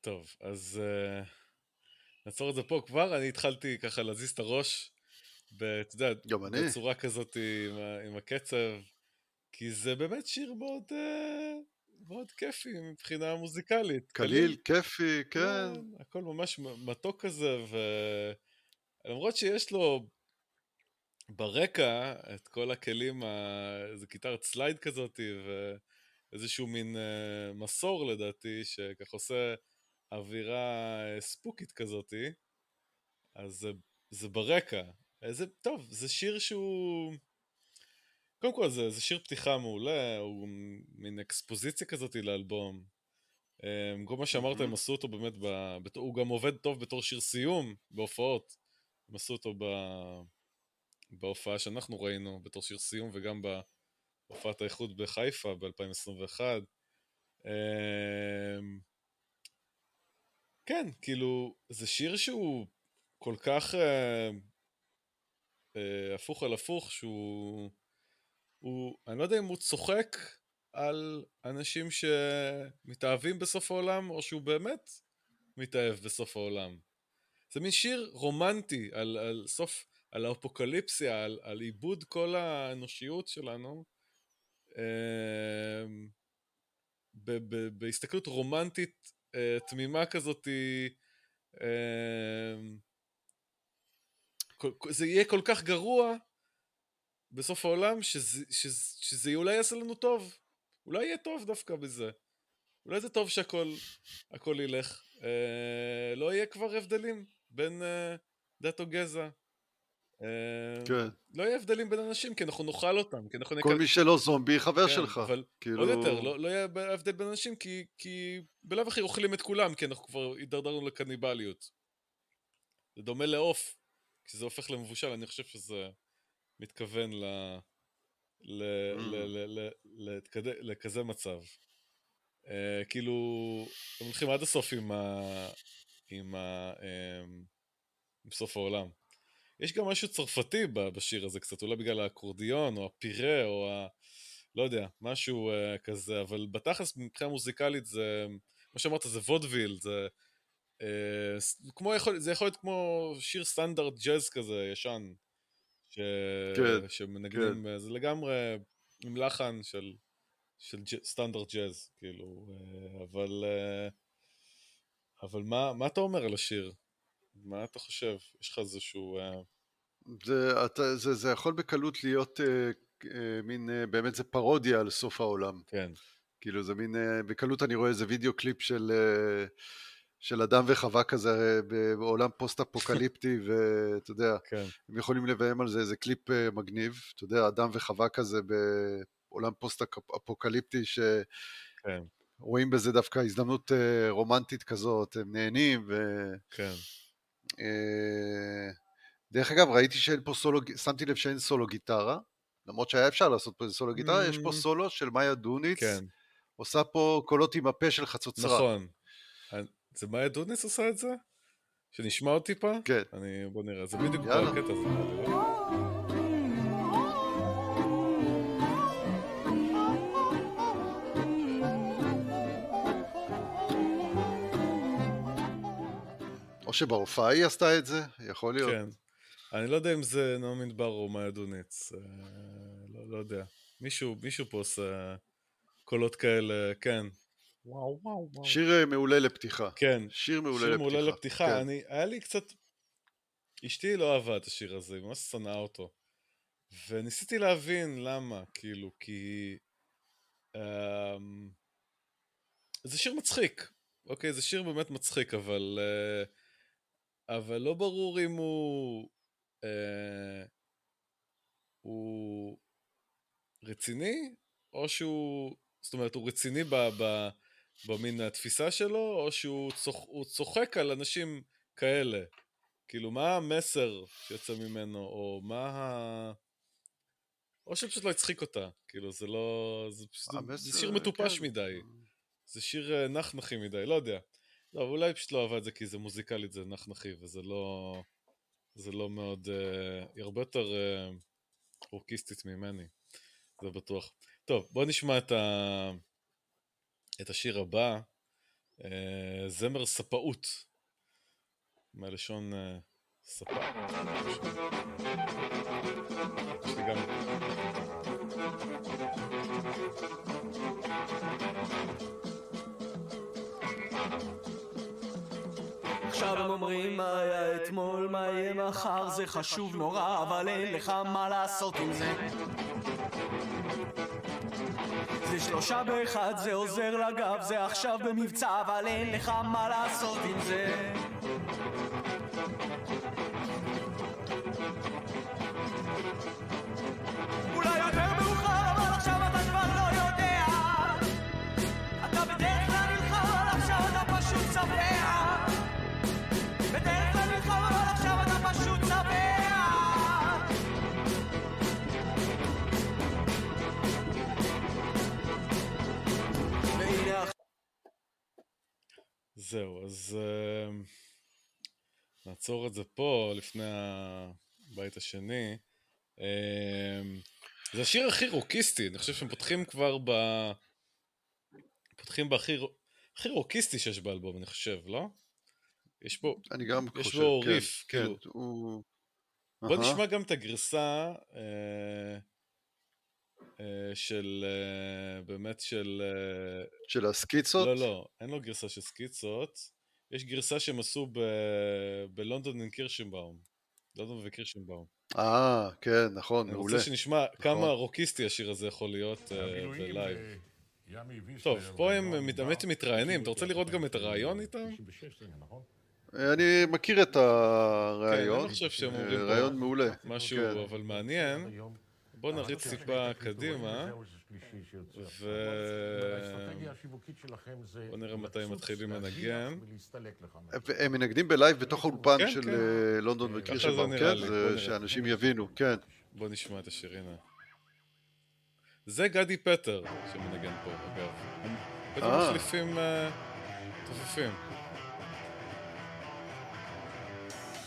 טוב, אז uh, נעצור את זה פה כבר. אני התחלתי ככה להזיז את הראש, אתה יודע. בצורה כזאת עם, עם הקצב, כי זה באמת שיר מאוד, uh, מאוד כיפי מבחינה מוזיקלית. קליל, כיפי, כן. כן, הכל ממש מתוק כזה, ולמרות שיש לו ברקע את כל הכלים, איזה גיטרת סלייד כזאת, ואיזשהו מין אה, מסור לדעתי, שככה עושה אווירה אה, ספוקית כזאתי, אז זה, זה ברקע. זה, טוב, זה שיר שהוא... קודם כל זה, זה שיר פתיחה מעולה, הוא מין אקספוזיציה כזאת לאלבום. אמ, כל מה שאמרת, הם עשו אותו באמת, ב... הוא גם עובד טוב בתור שיר סיום בהופעות. הם עשו אותו ב... בהופעה שאנחנו ראינו בתור שיר סיום, וגם בהופעת האיחוד בחיפה ב-2021. כן, כאילו, זה שיר שהוא כל כך אה, אה, הפוך על הפוך, שהוא... הוא, אני לא יודע אם הוא צוחק על אנשים שמתאהבים בסוף העולם, או שהוא באמת מתאהב בסוף העולם. זה מין שיר רומנטי על, על סוף, על האפוקליפסיה, על, על עיבוד כל האנושיות שלנו, אה, ב, ב, בהסתכלות רומנטית אה, תמימה כזאתי, אה, זה יהיה כל כך גרוע בסוף העולם, שזה, שזה, שזה אולי יעשה לנו טוב. אולי יהיה טוב דווקא בזה. אולי זה טוב שהכל הכל ילך. אה, לא יהיה כבר הבדלים בין אה, דת או גזע. אה, כן. לא יהיה הבדלים בין אנשים, כי אנחנו נאכל אותם, כי אנחנו כל מי שלא זומבי, חבר כן, שלך. אבל כאילו... עוד יותר, לא, לא יהיה הבדל בין אנשים, כי, כי בלאו הכי אוכלים את כולם, כי אנחנו כבר הידרדרנו לקניבליות. זה דומה לעוף, כשזה הופך למבושל, אני חושב שזה מתכוון ל... ל... Mm. ל... ל... ל... לכזה, מצב. Uh, כאילו, הם הולכים עד הסוף עם ה... עם ה... אמ, עם סוף העולם. יש גם משהו צרפתי בשיר הזה קצת, אולי בגלל האקורדיון, או הפירה, או ה... לא יודע, משהו uh, כזה, אבל בתכלס מבחינה מוזיקלית זה, כמו שאמרת, זה וודוויל, זה... Uh, כמו יכול, זה יכול להיות כמו שיר סטנדרט ג'אז כזה, ישן. ש... כן, שמנגנים, כן. זה לגמרי עם לחן של, של ג'... סטנדרט ג'אז, כאילו, uh, אבל... Uh, אבל מה, מה אתה אומר על השיר? מה אתה חושב? יש לך איזשהו... זה, אתה, זה, זה יכול בקלות להיות אה, אה, מין, אה, באמת זה פרודיה על סוף העולם. כן, כאילו זה מין, אה, בקלות אני רואה איזה וידאו קליפ של, אה, של אדם וחווה כזה אה, בעולם פוסט אפוקליפטי, ואתה יודע, כן, הם יכולים לביים על זה איזה קליפ אה, מגניב, אתה יודע, אדם וחווה כזה בעולם פוסט אפוקליפטי, שרואים כן, בזה דווקא הזדמנות אה, רומנטית כזאת, הם נהנים, ו... כן. דרך אגב, ראיתי שאין פה סולו, שמתי לב שאין סולו גיטרה, למרות שהיה אפשר לעשות פה סולו גיטרה, יש פה Mm. סולו של מאיה דוניץ, כן, עושה פה קולות עם הפה של חצוצרה. נכון. זה מאיה דודניס עושה את זה? שנשמע עוד טיפה? כן. אני, בוא נראה, זה בדיוק כל הקטע הזה. או שבהופעה היא עשתה את זה, יכול להיות. כן. אני לא יודע אם זה נעמי דבר או מאיה דוניץ, אה, לא, לא יודע. מישהו, מישהו פה עושה קולות כאלה, כן, וואו, וואו, וואו. שיר אה, מעולה לפתיחה. כן, שיר מעולה שיר לפתיחה. מעולה לפתיחה. כן. אני, היה לי קצת... אשתי לא אהבה את השיר הזה, היא ממש שנאה אותו. וניסיתי להבין למה, כאילו, כי... אמ, זה שיר מצחיק, אוקיי? זה שיר באמת מצחיק, אבל... אה, אבל לא ברור אם הוא... אה, הוא רציני, או שהוא... זאת אומרת, הוא רציני ב, ב, במין התפיסה שלו, או שהוא צוח, צוחק על אנשים כאלה. כאילו, מה המסר שיוצא ממנו, או מה ה... או שפשוט לא הצחיק אותה. כאילו, זה לא... זה, פשוט, זה המסר, שיר מטופש כן. מדי. זה שיר אה, נחנחי מדי, לא יודע. לא, אולי פשוט לא אהבה את זה כי זה מוזיקלית, זה נחנחי, וזה לא... זה לא מאוד... אה, היא הרבה יותר אה, רוקיסטית ממני, זה בטוח. טוב, בוא נשמע את, ה... את השיר הבא, אה, זמר ספאות, מהלשון אה, ספה. יש לי גם... עכשיו הם אומרים מה היה אתמול, מה יהיה מחר, זה חשוב נורא, אבל אין לך מה לעשות עם זה. שלושה באחד, זה עוזר לגב, זה עכשיו במבצע, אבל אין לך מה לעשות עם זה. זהו, אז uh, נעצור את זה פה לפני הבית השני. Uh, זה השיר הכי רוקיסטי, אני חושב שהם פותחים כבר ב... פותחים בהכי הכי רוקיסטי שיש באלבום, אני חושב, לא? יש פה... אני גם יש חושב, בו כן, ריף, כן, כאילו. הוא... בוא אהה. נשמע גם את הגרסה אה, של... אה, באמת של... אה, של הסקיצות? לא, לא, אין לו גרסה של סקיצות. יש גרסה שהם עשו ב... בלונדון עם קירשנבאום. לונדון וקירשנבאום. אה, כן, נכון, אני מעולה. רוצה שנשמע כמה נכון. רוקיסטי השיר הזה יכול להיות אה, בלייב. אה, טוב, פה הם בר, מתראיינים, אתה רוצה לראות גם את הרעיון איתם? 96, נכון? אני מכיר את כן, אני הרעיון. לא חושב שהם אה, אומרים פה רעיון מעולה. משהו כן. אבל מעניין. בוא נריץ טיפה הקריטריונים, קדימה. ו- בוא נראה מתי לצוץ, מתחילים לנגן. הם מנגנים בלייב בתוך האולפן כן, של כן. אה, לונדון וקירשנבאום, כן? שאנשים יבינו, כן. בוא נשמע את השיר, הנה. זה גדי פטר שמנגן פה, אגב. הם פתאום אה. מחליפים אה, תופפים.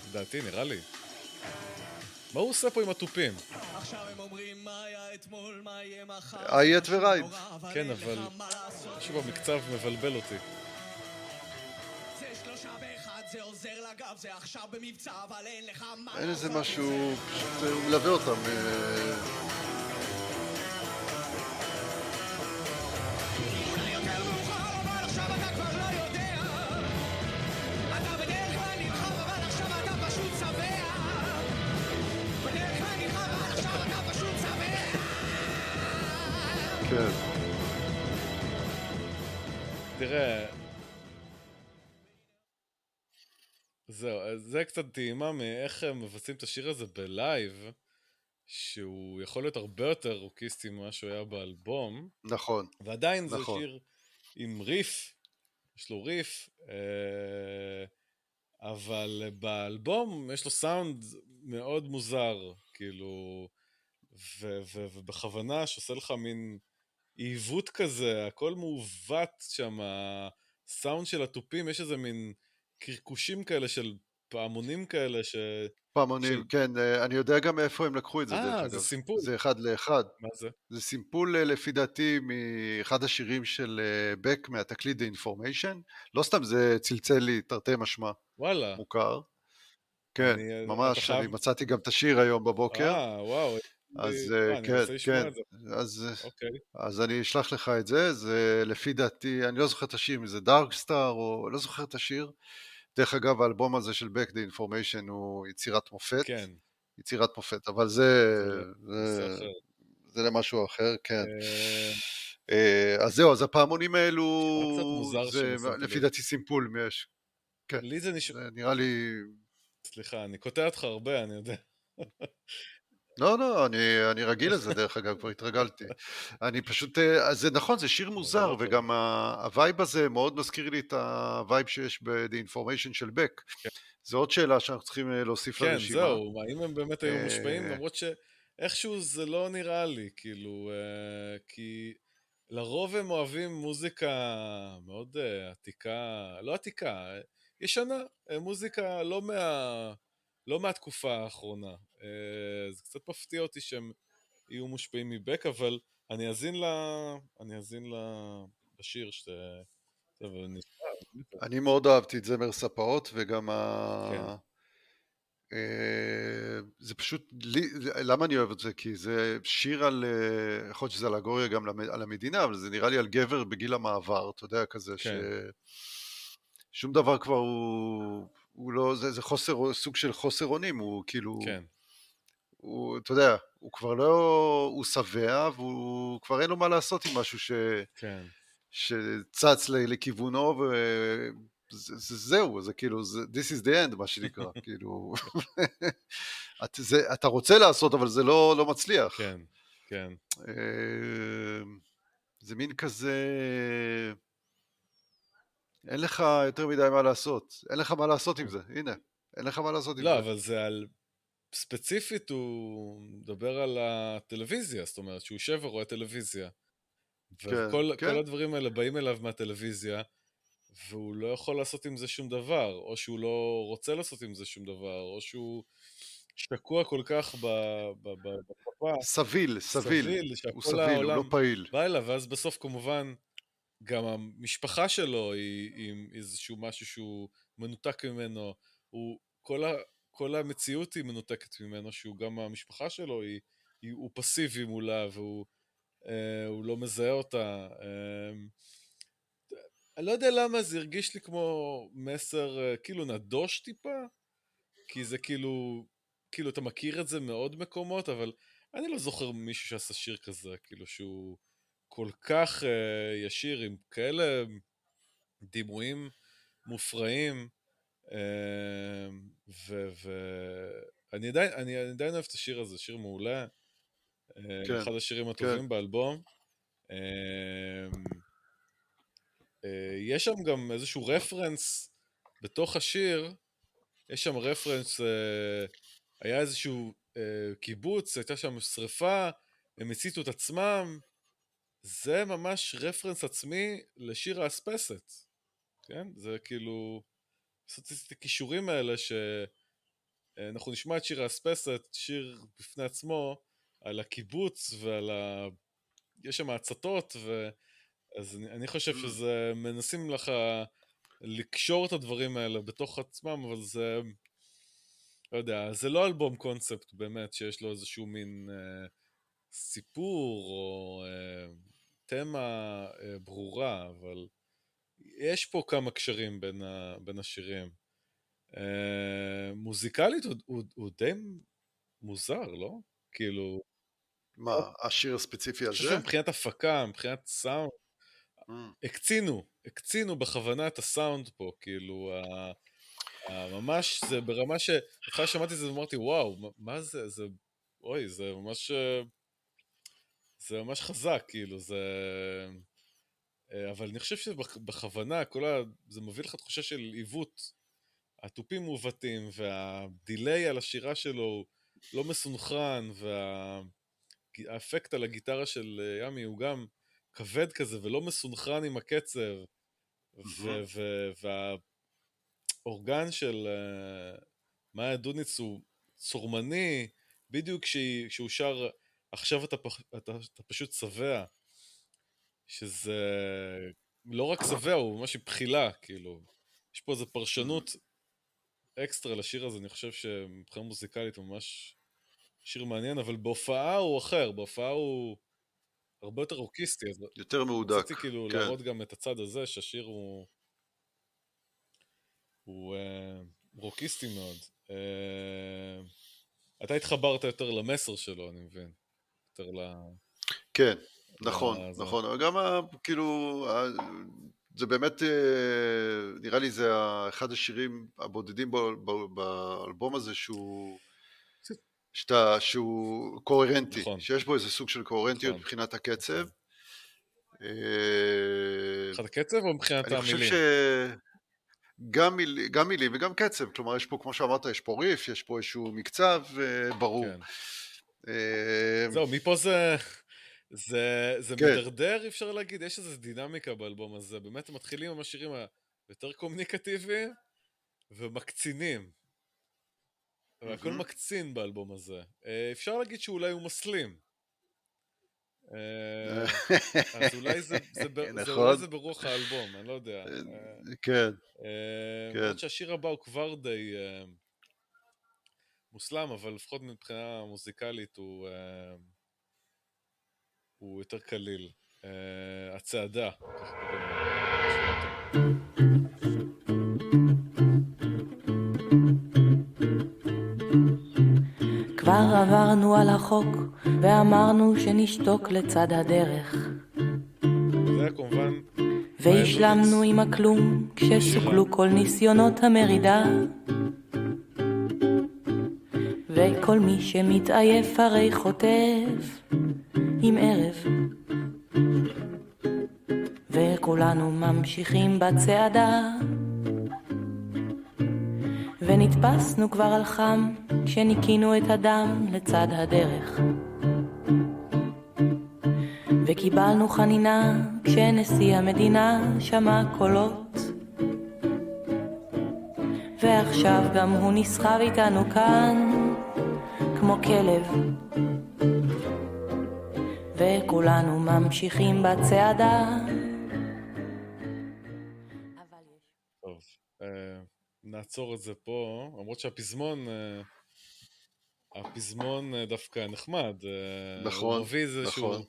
לדעתי, נראה לי. מה הוא עושה פה עם התופים? עכשיו הם אומרים מה היה אתמול, מה יהיה מחר. Yet ורייד. כן, אבל משהו במקצב מבלבל אותי. זה שלושה באחד, זה עוזר לגב, זה עכשיו במבצע, אבל אין לך מה אין איזה. משהו, פשוט אה, הוא מלווה אותם. תראה... זהו, זה קצת טעימה מאיך הם מבצעים את השיר הזה ב live, שהוא יכול להיות הרבה יותר רוקיסטי ממה שהוא היה באלבום, נכון. ועדיין זה נכון. שיר עם ריף, יש לו ריף, אה, אבל באלבום יש לו סאונד מאוד מוזר, כאילו, ובכוונה שעושה לך מין עיוות כזה, הכל מעוות שם, הסאונד של התופים, יש איזה מין קרקושים כאלה של פעמונים כאלה ש... פעמונים, של- כן, אה, אני יודע גם מאיפה הם לקחו את זה, אה. זה סימפול. זה אחד לאחד. מה זה? זה סימפול אה, לפי דעתי מאחד השירים של אה, בק מהתקליט The Information. לא סתם זה צלצל לי תרתי משמע, וואלה. מוכר. כן, אני- ממש, חייב- אני מצאתי גם את השיר היום בבוקר. אה, וואו. אז אה, אה, כן, כן, זה. אז, אה, אוקיי. אז אני אשלח לך את זה, זה לפי דעתי, אני לא זוכר את השיר, אם זה דארק סטאר או לא זוכר את השיר. דרך אגב, האלבום הזה של Back the Information הוא יצירת מופת, כן. יצירת מופת, אבל זה, נושא זה, אחר. זה למשהו אחר, כן. אז זהו, אז הפעמונים האלו, נשמע קצת מוזר זה לפי. דעתי סימפול, יש, כן. לי זה נשמע... זה נראה לי, סליחה, אני קוטע אותך הרבה, אני יודע. לא, לא, אני, אני רגיל לזה דרך אגב, כבר התרגלתי. אני פשוט, אה, זה נכון, זה שיר מוזר, לא טוב. וגם ה vibe הזה מאוד מזכיר לי את ה vibe שיש ב-The Information של בק. כן. זו עוד שאלה שאנחנו צריכים אה, להוסיף כן, לרשימה. זהו, האם הם באמת היו אה, מושפעים? למרות שאיכשהו זה לא נראה לי, כאילו, אה, כי לרוב הם אוהבים מוזיקה מאוד אה, עתיקה, לא עתיקה, אה, ישנה, אה, מוזיקה לא מה... לא מהתקופה האחרונה. אה, זה קצת מפתיע אותי שהם יהיו מושפעים מבק, אבל אני אאזין ל... אני אאזין ל... לשיר ש... אני מאוד אהבתי את זמר ספאות, וגם ה... כן. אה, זה פשוט, למה אני אוהב את זה? כי זה שיר על, אה, יכול להיות שזה אלגוריה גם על המדינה, אבל זה נראה לי על גבר בגיל המעבר, אתה יודע, כזה. כן. שום דבר כבר הוא, הוא לא, זה, זה חוסר, סוג של חוסר אונים, הוא כאילו, כן, הוא, אתה יודע, הוא כבר לא, הוא שבע, והוא כבר אין לו מה לעשות עם משהו ש... כן. שצץ לכיוונו וזהו, זה כאילו, זה, this is the end, מה שנקרא, כאילו, את, זה, אתה רוצה לעשות, אבל זה לא, לא מצליח. כן, כן. אה, זה מין כזה, אין לך יותר מדי מה לעשות, אין לך מה לעשות עם זה, הנה, אין לך מה לעשות עם לא, זה. אבל זה על... ספציפית הוא מדבר על הטלוויזיה, זאת אומרת שהוא יושב ורואה טלוויזיה. וכל כן. כל הדברים האלה באים אליו מהטלוויזיה, והוא לא יכול לעשות עם זה שום דבר, או שהוא לא רוצה לעשות עם זה שום דבר, או שהוא שקוע כל כך בכפה, סביל, סביל, סביל, הוא סביל, הוא לא העולם פעיל. בא אליו, ואז בסוף כמובן גם המשפחה שלו היא עם איזשהו משהו שהוא מנותק ממנו, הוא, כל, ה, כל המציאות היא מנותקת ממנו, שהוא גם המשפחה שלו, היא, היא, הוא פסיבי מולה והוא אה, לא מזהה אותה. אה, אני לא יודע למה זה הרגיש לי כמו מסר אה, כאילו נדוש טיפה, כי זה כאילו, כאילו אתה מכיר את זה מעוד מקומות, אבל אני לא זוכר מישהו שעשה שיר כזה, כאילו שהוא כל כך uh, ישיר עם כאלה דימויים מופרעים, uh, ואני עדיין, אני, אני עדיין אוהב את השיר הזה, שיר מעולה, uh, כן, אחד השירים הטובים כן. באלבום. Uh, uh, יש שם גם איזשהו רפרנס בתוך השיר, יש שם רפרנס, uh, היה איזשהו uh, קיבוץ, הייתה שם שריפה, הם הציתו את עצמם, זה ממש רפרנס עצמי לשיר האספסת, כן? זה כאילו, לעשות את הכישורים האלה שאנחנו נשמע את שיר האספסת, שיר בפני עצמו, על הקיבוץ ועל ה... יש שם הצתות, ו... אז אני, אני חושב שזה, מנסים לך לקשור את הדברים האלה בתוך עצמם, אבל זה, לא יודע, זה לא אלבום קונספט באמת, שיש לו איזשהו מין אה, סיפור או אה, תמה אה, ברורה, אבל יש פה כמה קשרים בין, ה, בין השירים. אה, מוזיקלית הוא, הוא, הוא די מוזר, לא? כאילו, מה, השיר הספציפי אני חושב הזה? שמבחינת הפקה, מבחינת סאונד, Mm. הקצינו, הקצינו בכוונה את הסאונד פה, כאילו, ה, ה, ממש, זה ברמה ש... אחרי שמעתי את זה ואמרתי, וואו, מה, מה זה, זה, אוי, זה ממש, אה, זה ממש חזק, כאילו, זה... אה, אבל אני חושב שבכוונה, כל ה... זה מביא לך תחושה של עיוות. התופים מעוותים, והדיליי על השירה שלו הוא לא מסונכרן, והאפקט על הגיטרה של אה, ימי הוא גם כבד כזה ולא מסונכרן עם הקצב, ו- ו- וה... האורגן של אה, מאיה דוניץ הוא צורמני, בדיוק כשהוא שר עכשיו אתה, פח- אתה, אתה פשוט שבע, שזה לא רק שבע, הוא ממש בחילה, כאילו. יש פה איזו פרשנות אקסטרה לשיר הזה, אני חושב שמבחינה מוזיקלית הוא ממש שיר מעניין, אבל בהופעה הוא אחר, בהופעה הוא הרבה יותר רוקיסטי, יותר מהודק. רציתי כאילו כן. להראות גם את הצד הזה, שהשיר הוא... הוא אה, רוקיסטי מאוד. אה, אתה התחברת יותר למסר שלו, אני מבין. יותר ל... כן, נכון, נכון. אבל גם כאילו, זה באמת, אה, נראה לי זה אחד השירים הבודדים ב- ב- באלבום הזה שהוא... שאתה, שהוא קוהרנטי, נכון. שיש בו איזה סוג של קוהרנטיות נכון. מבחינת הקצב. אה, מבחינת הקצב או מבחינת אני חושב המילים? ש... גם, מיל... גם מילים וגם קצב, כלומר יש פה, כמו שאמרת, יש פה ריף, יש פה איזשהו מקצב אה, ברור. כן. אה, זהו, מפה זה... זה, זה כן. מדרדר, אפשר להגיד, יש איזו דינמיקה באלבום הזה. באמת מתחילים עם השירים היותר קומוניקטיביים ומקצינים. והכל מהמם. מקצין באלבום הזה. אה, אפשר להגיד שאולי הוא מסלים. אה, אז אולי זה, זה, ב- זה, נכון. אולי זה ברוח האלבום, אני לא יודע. אה, כן, כן. למרות שהשיר הבא הוא כבר די מוסלם, אבל לפחות מבחינה מוזיקלית הוא, אה, הוא יותר קליל. אה, הצעדה, ככה קוראים. כבר עברנו על החוק, ואמרנו שנשתוק לצד הדרך. זה כמובן, והשלמנו עם הכלום, כשסוכלו כל ניסיונות המרידה. וכל מי שמתעייף הרי חוטף עם ערב. וכולנו ממשיכים בצעדה. ונתפסנו כבר על חם, כשניקינו את הדם לצד הדרך. וקיבלנו חנינה, כשנשיא המדינה שמע קולות. ועכשיו גם הוא נסחב איתנו כאן, כמו כלב. וכולנו ממשיכים בצעדה. טוב, אה, נעצור את זה פה, למרות שהפזמון, אה, הפזמון אה, דווקא נחמד. נכון, מביא איזשהו... נכון.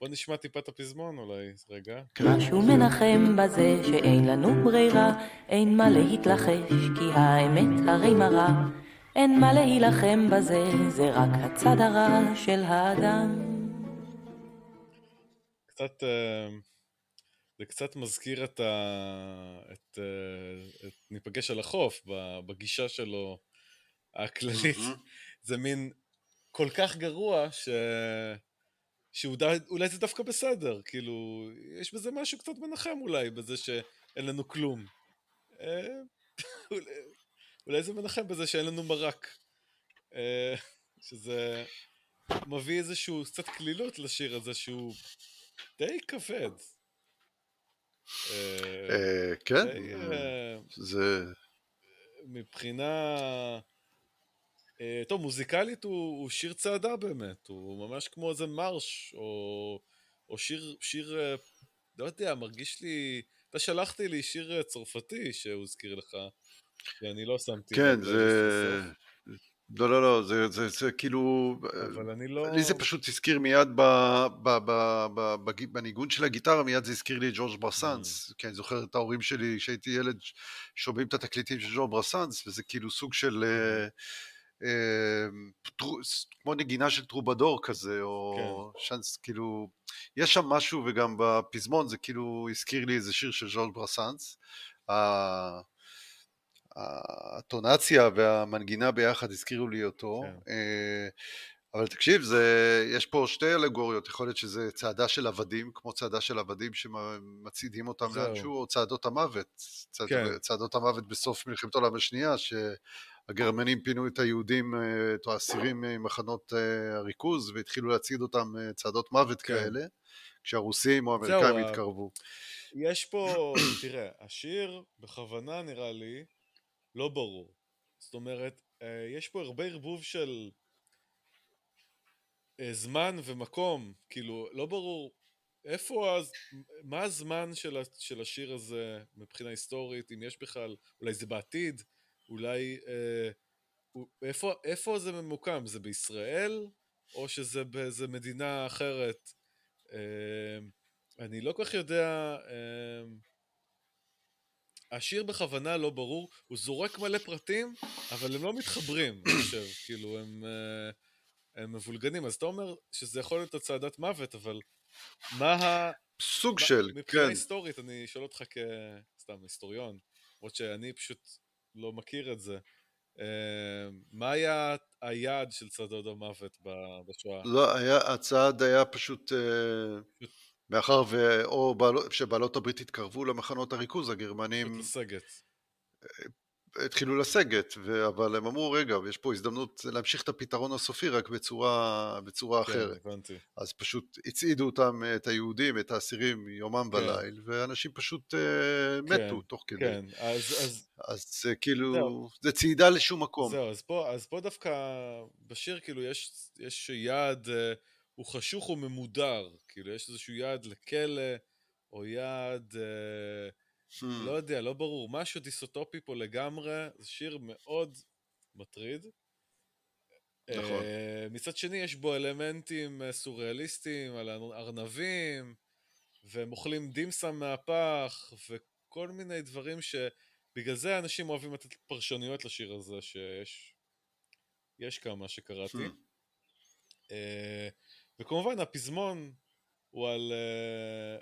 בוא נשמע טיפה את הפזמון אולי, רגע. משהו מנחם בזה שאין לנו ברירה, אין מה להתלחש, כי האמת הרי מרה. אין מה להילחם בזה, זה רק הצד הרע של האדם. קצת, אה, זה קצת מזכיר את ה... את, אה, את ניפגש על החוף, בגישה שלו הכללית. מהמם. זה מין כל כך גרוע ש... שאולי זה דווקא בסדר, כאילו, יש בזה משהו קצת מנחם אולי, בזה שאין לנו כלום. אולי- זה מנחם בזה שאין לנו מרק. אה, שזה מביא איזשהו קצת קלילות לשיר הזה שהוא די כבד. אה, אה, כן, זה... מבחינה... טוב, מוזיקלית הוא, הוא שיר צעדה באמת, הוא ממש כמו איזה מרש, או, או שיר, שיר, לא יודע, מרגיש לי... אתה שלחתי לי שיר צרפתי שהוא הזכיר לך, ואני לא שמתי... כן, זה... לא, לא, לא, זה, זה, זה כאילו... אבל אני לא... לי זה פשוט הזכיר מיד ב, ב, ב, ב, בג- בניגון של הגיטרה, מיד זה הזכיר לי את ג'ורג' ברסנס, כי אני זוכר את ההורים שלי, כשהייתי ילד, שומעים את התקליטים של ג'ורג' ברסנס, וזה כאילו סוג של... אה, אה, טרו- כמו נגינה של טרובדור כזה, או שאנס, כאילו, יש שם משהו, וגם בפזמון זה כאילו הזכיר לי איזה שיר של ז'ורג' ברסנס. ה- הטונציה והמנגינה ביחד הזכירו לי אותו. כן. אה, אבל תקשיב, זה, יש פה שתי אלגוריות, יכול להיות שזה צעדה של עבדים, כמו צעדה של עבדים שמצעידים אותם. לאנשהו, או צעדות המוות, צעד, כן. צעדות המוות בסוף מלחמת העולם השנייה, שהגרמנים פינו את היהודים, אה, את האסירים ממחנות אה, הריכוז, והתחילו להצעיד אותם צעדות מוות כן. כאלה, כשהרוסים או האמריקאים התקרבו. יש פה, תראה, השיר בכוונה נראה לי, לא ברור. זאת אומרת, אה, יש פה הרבה ערבוב של אה, זמן ומקום, כאילו, לא ברור איפה, הז... מה הזמן של, ה... של השיר הזה מבחינה היסטורית, אם יש בכלל, אולי זה בעתיד, אולי, אה, איפה, איפה זה ממוקם? זה בישראל, או שזה באיזה מדינה אחרת? אה, אני לא כל כך יודע, אה, השיר בכוונה לא ברור, הוא זורק מלא פרטים, אבל הם לא מתחברים, אני חושב, כאילו, הם, אה, הם מבולגנים. אז אתה אומר שזה יכול להיות הצעדת מוות, אבל מה ה... סוג מה- של, מבחינה כן. היסטורית, אני שואל אותך כסתם היסטוריון, למרות שאני פשוט לא מכיר את זה. אה, מה היה היעד של צעדות המוות בשואה? לא, היה, הצעד היה פשוט, אה, מאחר ו... או בעלו- שבעלות הברית התקרבו למחנות הריכוז, הגרמנים לסגת. התחילו לסגת, ו... אבל הם אמרו, רגע, יש פה הזדמנות להמשיך את הפתרון הסופי רק בצורה, בצורה כן, אחרת. הבנתי. אז פשוט הצעידו אותם, את היהודים, את האסירים, יומם כן. וליל, ואנשים פשוט אה, מתו תוך כדי. כן, אז, אז אז זה כאילו, זהו. זה צעידה לשום מקום. זהו, אז פה, אז פה דווקא בשיר כאילו יש, יש יעד, אה, הוא חשוך וממודר, כאילו יש איזשהו יעד לכלא, או יעד, אה, Hmm. לא יודע, לא ברור, משהו דיסוטופי פה לגמרי, זה שיר מאוד מטריד. נכון. אה, מצד שני יש בו אלמנטים אה, סוריאליסטיים על ארנבים, והם אוכלים דימסם מהפח, וכל מיני דברים ש... בגלל זה אנשים אוהבים לתת פרשנויות לשיר הזה, שיש יש כמה שקראתי. Hmm. אה, וכמובן הפזמון הוא על... אה,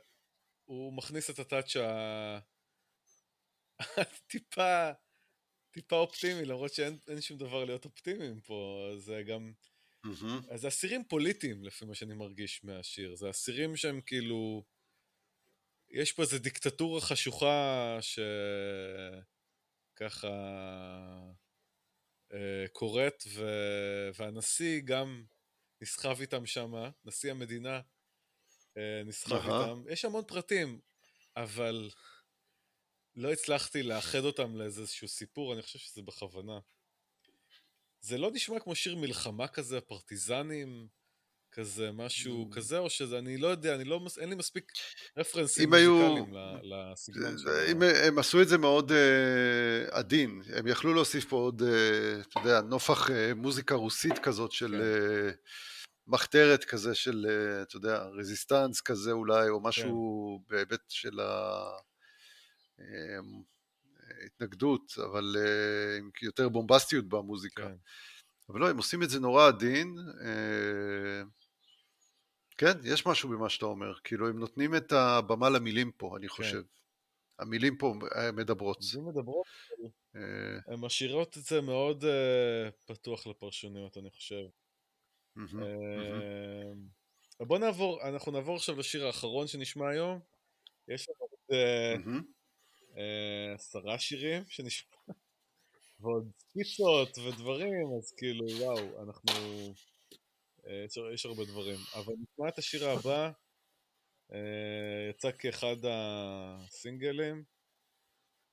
הוא מכניס את הטאץ' ה... טיפה, אופטימי, למרות שאין אין שום דבר להיות אופטימיים פה, זה גם... מהמם. אז זה אסירים פוליטיים, לפי מה שאני מרגיש מהשיר. זה אסירים שהם כאילו... יש פה איזו דיקטטורה חשוכה שככה אה, קורית, ו... והנשיא גם נסחב איתם שם, נשיא המדינה אה, נסחב. איתם. יש המון פרטים, אבל לא הצלחתי לאחד אותם לאיזשהו סיפור, אני חושב שזה בכוונה. זה לא נשמע כמו שיר מלחמה כזה, פרטיזנים, כזה, משהו כזה, או שזה, אני לא יודע, אני לא, אין לי מספיק רפרנסים מוזיקליים לסגנון של אם. הם עשו את זה מאוד אה, עדין, הם יכלו להוסיף פה עוד, אה, אתה יודע, נופח אה, מוזיקה רוסית כזאת של כן. מחתרת כזה של, אה, אתה יודע, רזיסטנס כזה אולי, או משהו כן. בהיבט של ההתנגדות, אבל אה, עם יותר בומבסטיות במוזיקה. כן. אבל לא, הם עושים את זה נורא עדין. כן, יש משהו במה שאתה אומר. כאילו, הם נותנים את הבמה למילים פה, אני חושב. המילים פה אה, מדברות. זה מדברות, אה, הן משאירות את זה מאוד אה, פתוח לפרשנויות, אני חושב. אבל בוא נעבור, אנחנו נעבור עכשיו לשיר האחרון שנשמע היום. יש לנו עוד עשרה שירים שנשמע, ועוד סקיצות ודברים, אז כאילו, וואו, אנחנו... אה, יש, הרבה דברים. אבל נשמע את השיר הבא, אה, יצא כאחד הסינגלים,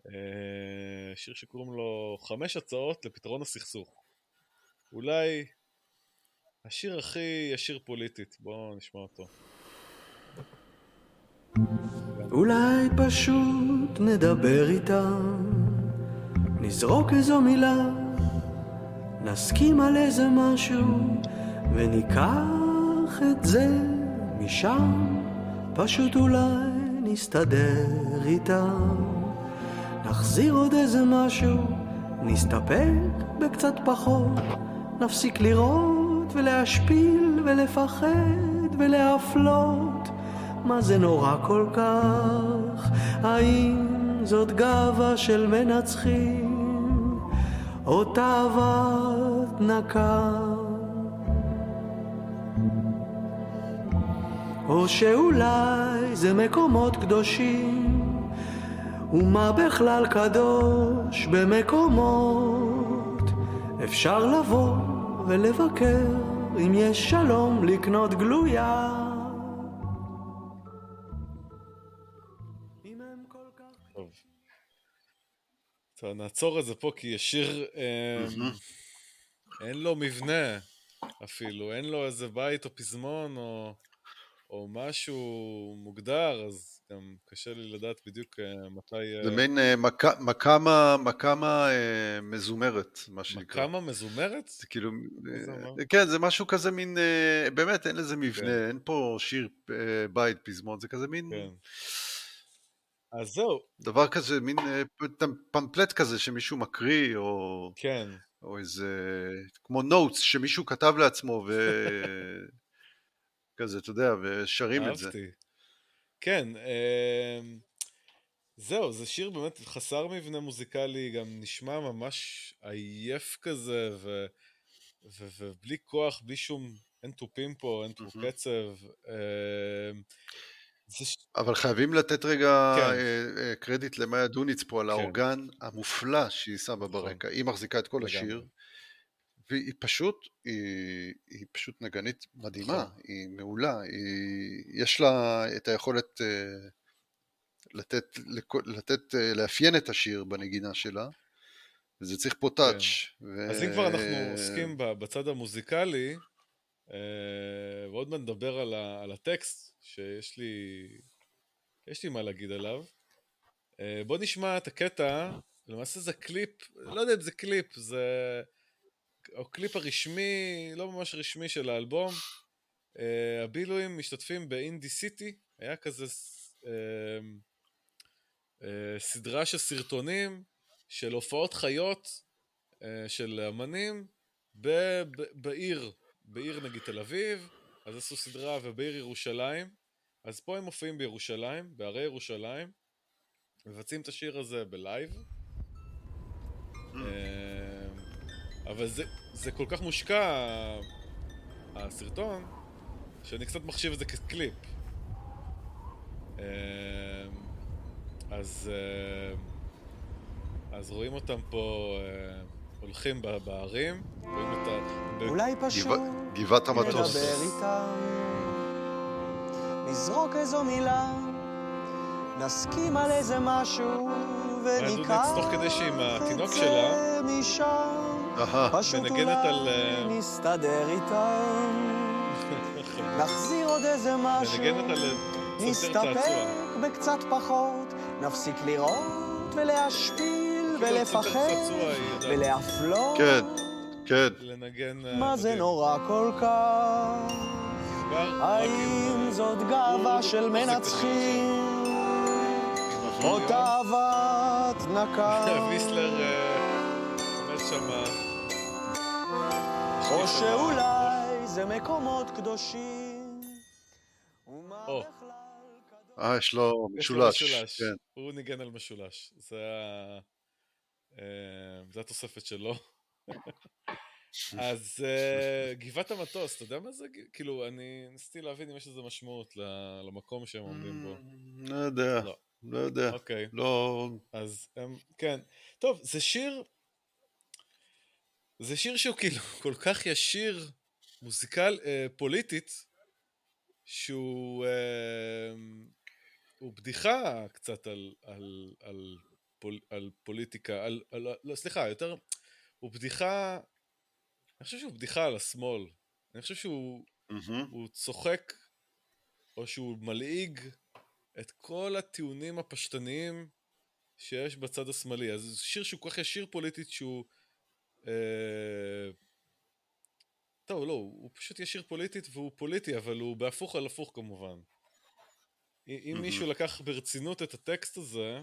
אה, שיר שקוראים לו חמש הצעות לפתרון הסכסוך. אולי השיר הכי ישיר פוליטית, בואו נשמע אותו. אולי פשוט נדבר איתם, נזרוק איזו מילה, נסכים על איזה משהו, וניקח את זה משם, פשוט אולי נסתדר איתם. נחזיר עוד איזה משהו, נסתפק בקצת פחות, נפסיק לראות ולהשפיל ולפחד ולהפלות. מה זה נורא כל כך? האם זאת גאווה של מנצחים, או תאוות נקם? או שאולי זה מקומות קדושים, ומה בכלל קדוש במקומות? אפשר לבוא ולבקר, אם יש שלום לקנות גלויה. טוב. טוב, נעצור את זה פה, כי השיר, אה, מהמם. אין לו מבנה אפילו, אין לו איזה בית או פזמון או, או משהו מוגדר, אז גם קשה לי לדעת בדיוק אה, מתי... אה, זה מין אה, מכמה, אה, מזומרת, מה שנקרא. כמה מזומרת? זה כאילו? כן, זה משהו כזה מין, באמת, אין לזה כן. מבנה, אין פה שיר בית, פזמון, זה כזה מין כן. אז זהו, דבר כזה, מין פמפלט כזה שמישהו מקריא, או, כן. או איזה, כמו נוטס שמישהו כתב לעצמו, וכזה, אתה יודע, ושרים את זה. אהבתי. כן, אמ, זהו, זה שיר באמת חסר מבנה מוזיקלי, גם נשמע ממש עייף כזה, ו, ו, ובלי כוח, בלי שום, אין תופים פה, אין פה. קצב. אמ, זה. אבל חייבים לתת רגע כן. אה, אה, קרדיט למאיה דוניץ פה על כן. האורגן המופלא שהיא שמה נכון. ברקע. היא מחזיקה את כל לגמרי. השיר, והיא פשוט, היא, היא פשוט נגנית מדהימה, נכון. היא מעולה, היא, יש לה את היכולת אה, לתת, לתת, אה, לאפיין את השיר בנגינה שלה, וזה צריך פה touch. ו... כן. אז אם כבר אנחנו עוסקים בצד המוזיקלי, אה, ועוד מעט נדבר על, ה, על הטקסט, שיש לי, יש לי מה להגיד עליו. בוא נשמע את הקטע, למעשה זה קליפ, לא יודע אם זה קליפ, זה הקליפ הרשמי, לא ממש רשמי של האלבום. אה, הבילויים משתתפים באינדי סיטי, היה כזה אה, אה, סדרה של סרטונים של הופעות חיות אה, של אמנים ב- ב- בעיר, בעיר נגיד תל אביב, אז עשו סדרה ובעיר ירושלים, אז פה הם מופיעים בירושלים, בערי ירושלים, מבצעים את השיר הזה בלייב, אה, אבל זה, זה כל כך מושקע, הסרטון, שאני קצת מחשיב את זה כקליפ. אה, אז, אה, אז רואים אותם פה אה, הולכים בערים, רואים את ה... אולי פשוט גבע- גבעת המטוס. נדבר איתם, נזרוק איזו מילה, נסכים על איזה משהו, וניקח את זה משם. אהה, פשוט מנגנת על, אולי אה, נסתדר איתם, נחזיר עוד איזה משהו, אה, נסתפק. בקצת פחות, נפסיק לראות ולהשפיל ולפחד ולהפלות. כן, כן. לנגן... אה, מה זה. נורא כל כך? האם זאת גאווה של מנצחים? עם או. תאוות נקם? ויסלר שם... או שאולי זה מקומות קדושים? או. אה, יש לו משולש. כן. הוא ניגן על משולש. זה ה... אה, זה התוספת שלו. אז אה, גבעת המטוס, אתה יודע מה זה? כאילו, אני ניסיתי להבין אם יש לזה משמעות ל- למקום שהם עומדים בו. לא יודע, לא. לא יודע. אוקיי, לא... אז הם, כן. טוב, זה שיר... זה שיר שהוא כאילו כל כך ישיר, מוזיקל, אה, פוליטית, שהוא... אה, הוא בדיחה קצת על, על, על, פול, על פוליטיקה, על, על... לא, סליחה, יותר... הוא בדיחה... אני חושב שהוא בדיחה על השמאל. אני חושב שהוא מהמם. הוא צוחק, או שהוא מלעיג את כל הטיעונים הפשטניים שיש בצד השמאלי. אז זה שיר שהוא כל כך ישיר פוליטית שהוא... אה... טוב, לא, הוא פשוט ישיר פוליטית והוא פוליטי, אבל הוא בהפוך על הפוך כמובן. אם. מישהו לקח ברצינות את הטקסט הזה,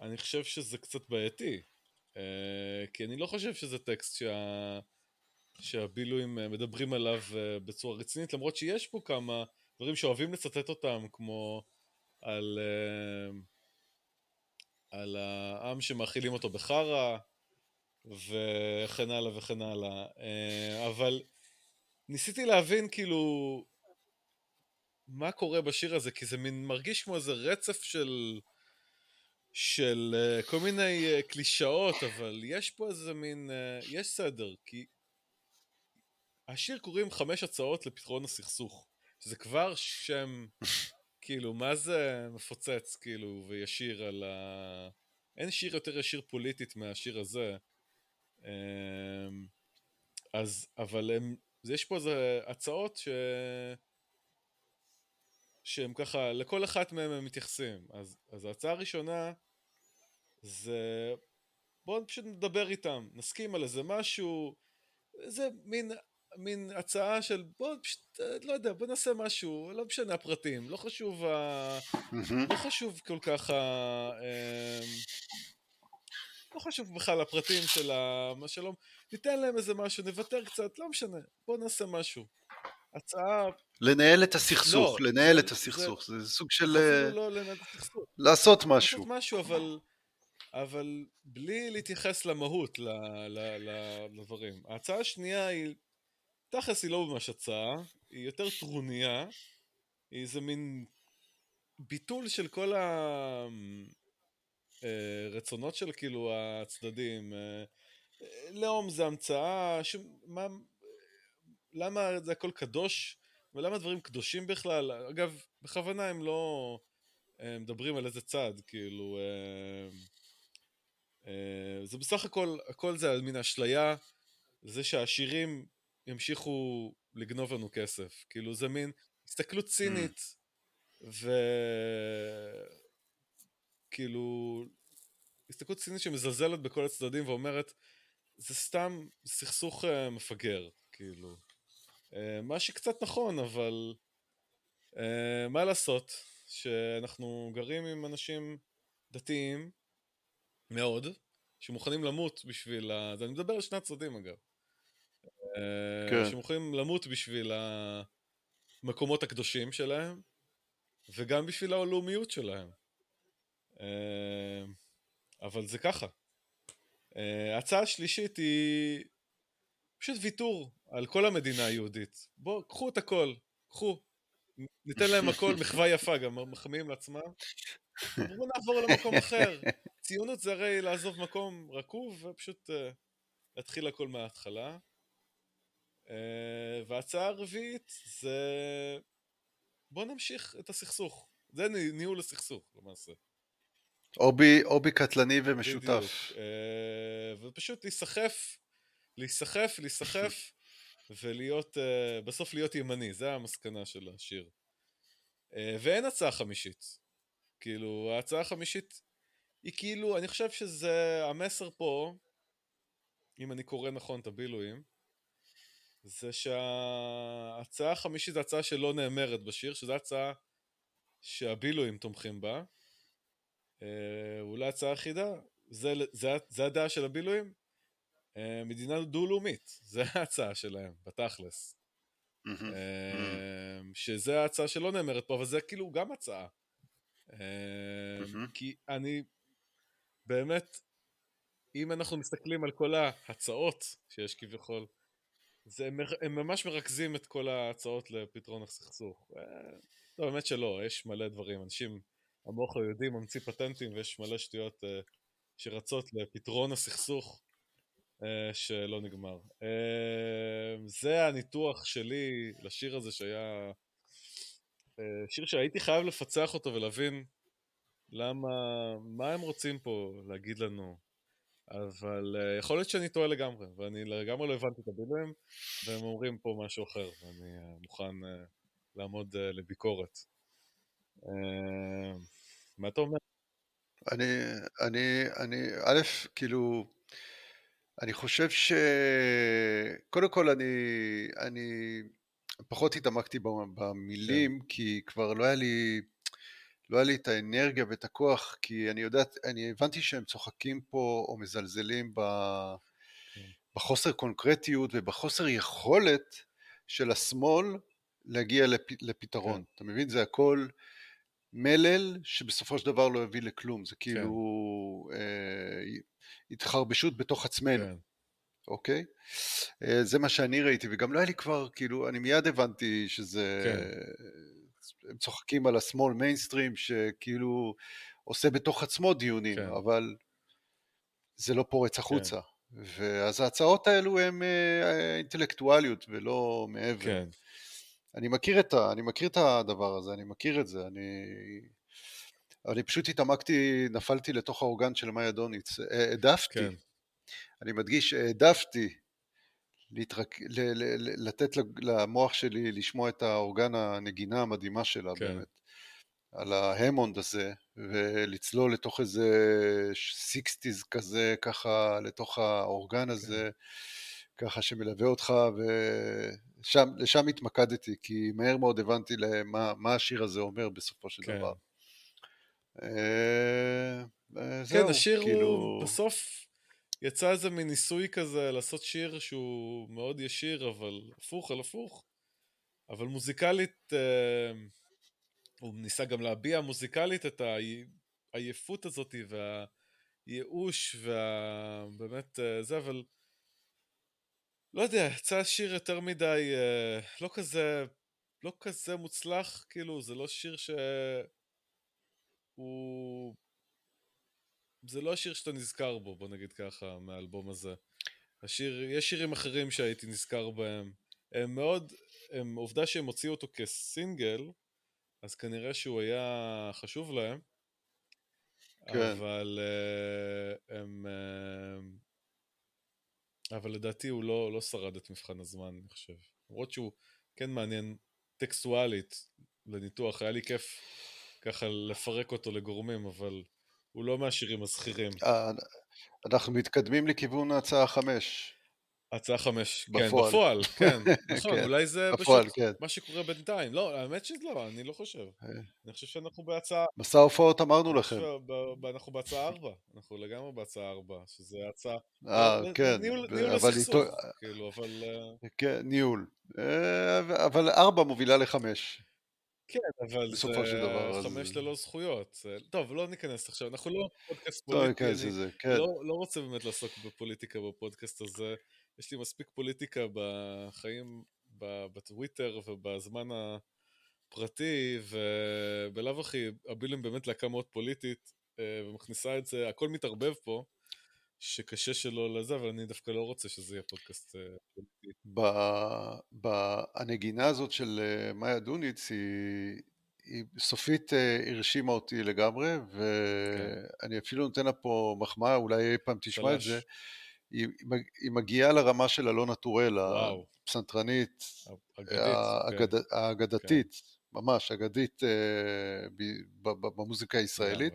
אני חושב שזה קצת בעייתי. אה, כי אני לא חושב שזה טקסט שה... שהבילויים אה, מדברים עליו בצורה רצינית, למרות שיש פה כמה דברים שאוהבים לצטט אותם, כמו על, על העם שמאכילים אותו בחרא, וכן הלאה וכן הלאה. אה, אבל ניסיתי להבין כאילו מה קורה בשיר הזה, כי זה מין מרגיש כמו איזה רצף של... של uh, כל מיני uh, קלישאות, אבל יש פה איזה מין, יש סדר, כי השיר קוראים חמש הצעות לפתרון הסכסוך, שזה כבר שם, כאילו, מה זה מפוצץ, כאילו, וישיר על, ה... אין שיר יותר ישיר פוליטית מהשיר הזה. אמ, אז, אבל הם, יש פה איזה הצעות ש... שהם ככה, לכל אחת מהם הם מתייחסים. אז, אז ההצעה הראשונה זה בואו פשוט נדבר איתם, נסכים על איזה משהו, זה מין, מין הצעה של בואו פשוט, לא יודע, בואו נעשה משהו, לא משנה הפרטים, לא חשוב, ה... לא חשוב כל כך ה... לא חשוב בכלל הפרטים של השלום, ניתן להם איזה משהו, נוותר קצת, לא משנה, בואו נעשה משהו. הצעה... לנהל את הסכסוך, לא, לנהל זה, את הסכסוך, זה, זה סוג של... אה, לא לנהל את הסכסוך. לעשות משהו. לעשות משהו, אבל... אבל בלי להתייחס למהות, ל, ל, ל, לדברים. ההצעה השנייה היא, תכלס היא לא ממש הצעה, היא יותר טרוניה, היא איזה מין ביטול של כל הרצונות אה, של כאילו הצדדים. אה, לאום זה המצאה, ש... מה... למה זה הכל קדוש, ולמה דברים קדושים בכלל? אגב, בכוונה הם לא הם אה, מדברים על איזה צד, כאילו... אה, זה בסך הכל, הכל זה מין אשליה, זה שהעשירים ימשיכו לגנוב לנו כסף. כאילו זה מין הסתכלות צינית, mm. וכאילו הסתכלות צינית שמזלזלת בכל הצדדים ואומרת זה סתם סכסוך uh, מפגר, כאילו. Uh, מה שקצת נכון, אבל uh, מה לעשות שאנחנו גרים עם אנשים דתיים מאוד, שמוכנים למות בשביל ה... אני מדבר על שני הצדדים אגב. כן. שמוכנים למות בשביל המקומות הקדושים שלהם, וגם בשביל הלאומיות שלהם. אה, אבל זה ככה. אה, ההצעה השלישית היא פשוט ויתור על כל המדינה היהודית. בואו, קחו את הכל, קחו. ניתן להם הכל, מחווה יפה, גם מחמיאים לעצמם. בואו נעבור למקום אחר. ציונות זה הרי לעזוב מקום רקוב ופשוט uh, להתחיל הכל מההתחלה. וההצעה הרביעית זה בוא נמשיך את הסכסוך. זה ניהול הסכסוך למעשה. אובי, אובי קטלני ומשותף. בדיוק. Uh, ופשוט להיסחף, להיסחף, להיסחף, ולהיות, uh, בסוף להיות ימני, זה המסקנה של השיר. Uh, ואין הצעה חמישית. כאילו, ההצעה החמישית היא כאילו, אני חושב שזה, המסר פה, אם אני קורא נכון את הבילויים, זה שההצעה החמישית זה הצעה שלא נאמרת בשיר, שזו הצעה שהבילויים תומכים בה. אה, אולי הצעה אחידה, זה, זה, זה הדעה של הבילויים. אה, מדינה דו-לאומית, זה ההצעה שלהם, בתכלס. אה, שזה ההצעה שלא נאמרת פה, אבל זה כאילו גם הצעה. כי אני באמת, אם אנחנו מסתכלים על כל ההצעות שיש כביכול, זה, הם, הם ממש מרכזים את כל ההצעות לפתרון הסכסוך. לא, באמת שלא, יש מלא דברים. אנשים, המוח היהודי ממציא פטנטים ויש מלא שטויות uh, שרצות לפתרון הסכסוך uh, שלא נגמר. Uh, זה הניתוח שלי לשיר הזה שהיה... uh, שיר שהייתי חייב לפצח אותו ולהבין למה, מה הם רוצים פה להגיד לנו? אבל uh, יכול להיות שאני טועה לגמרי, ואני לגמרי לא הבנתי את הבילויים, והם אומרים פה משהו אחר, ואני uh, מוכן uh, לעמוד uh, לביקורת. Uh, מה אתה אומר? אני, אני, אני, א', כאילו, אני חושב ש... קודם כל אני, אני פחות התעמקתי במילים, כן. כי כבר לא היה לי לא היה לי את האנרגיה ואת הכוח, כי אני יודע, אני הבנתי שהם צוחקים פה או מזלזלים ב, כן. בחוסר קונקרטיות ובחוסר יכולת של השמאל להגיע לפ, לפתרון. כן. אתה מבין? זה הכל מלל שבסופו של דבר לא יביא לכלום. זה כאילו כן. אה, התחרבשות בתוך עצמנו. כן. אוקיי? אה, זה מה שאני ראיתי, וגם לא היה לי כבר, כאילו, אני מיד הבנתי שזה... כן. הם צוחקים על השמאל מיינסטרים שכאילו עושה בתוך עצמו דיונים, כן. אבל זה לא פורץ החוצה. כן. ואז ההצעות האלו הן אה, אינטלקטואליות ולא מעבר. כן. אני מכיר, את ה, אני מכיר את הדבר הזה, אני מכיר את זה, אני... אני פשוט התעמקתי, נפלתי לתוך האורגן של מאיה דוניץ. אה, העדפתי, כן. אני מדגיש, העדפתי להתרק... ל... ל... ל... לתת למוח שלי לשמוע את האורגן הנגינה המדהימה שלה כן. באמת, על ההמונד הזה, ולצלול לתוך איזה 60's כזה, ככה, לתוך האורגן הזה, ככה שמלווה אותך, ולשם התמקדתי, כי מהר מאוד הבנתי למה, מה השיר הזה אומר בסופו של כן. דבר. אה, אה, כן, השיר כאילו... הוא בסוף יצא איזה מין ניסוי כזה לעשות שיר שהוא מאוד ישיר, אבל הפוך על הפוך. אבל מוזיקלית, אה, הוא ניסה גם להביע מוזיקלית את העייפות הזאת והייאוש והבאמת אה, זה, אבל לא יודע, יצא שיר יותר מדי, אה, לא כזה, לא כזה מוצלח, כאילו, זה לא שיר ש... הוא... זה לא השיר שאתה נזכר בו, בוא נגיד ככה, מהאלבום הזה. השיר, יש שירים אחרים שהייתי נזכר בהם. הם מאוד, הם, עובדה שהם הוציאו אותו כסינגל, אז כנראה שהוא היה חשוב להם. כן. אבל uh, הם... Uh, אבל לדעתי הוא לא, לא שרד את מבחן הזמן, אני חושב. למרות שהוא כן מעניין טקסטואלית לניתוח, היה לי כיף ככה לפרק אותו לגורמים, אבל הוא לא מהשירים הזכירים. אה, אנחנו מתקדמים לכיוון ההצעה חמש. הצעה חמש, כן, בפועל. כן, נכון, כן, אולי זה פשוט כן. מה שקורה בינתיים. לא, האמת שלא, אני לא חושב. אה. אני חושב שאנחנו בהצעה, מסע הופעות אמרנו לכם. אנחנו בהצעה ארבע, אנחנו לגמרי בהצעה ארבע, שזה הצעה... אה, לא, כן, ניהול הסכסוך, כאילו, אבל... אה, כן, ניהול. אה, אבל ארבע מובילה לחמש. כן, אבל בסופו של דבר, אז- חמש ללא זכויות. זה- טוב, לא ניכנס עכשיו, אנחנו לא פודקאסט לא פוליטי, ניכנס אני לזה, כן. לא, לא רוצה באמת לעסוק בפוליטיקה בפודקאסט הזה. יש לי מספיק פוליטיקה בחיים, בטוויטר ובזמן הפרטי, ובלאו הכי הבילם באמת להקה מאוד פוליטית, אה, ומכניסה את זה, הכל מתערבב פה, שקשה שלא לזה, אבל אני דווקא לא רוצה שזה יהיה פודקאסט אה, פוליטי. הנגינה הזאת של אה, מאיה דוניץ היא, היא סופית הרשימה אותי לגמרי ואני אפילו נותן לה פה מחמאה, אולי אי פעם תשמע את צל"ש. זה. היא, היא מגיעה לרמה של אלונה וואו. הפסנתרנית, האגד, כן. האגדתית, ממש אגדית אה, ב- ב- במוזיקה הישראלית.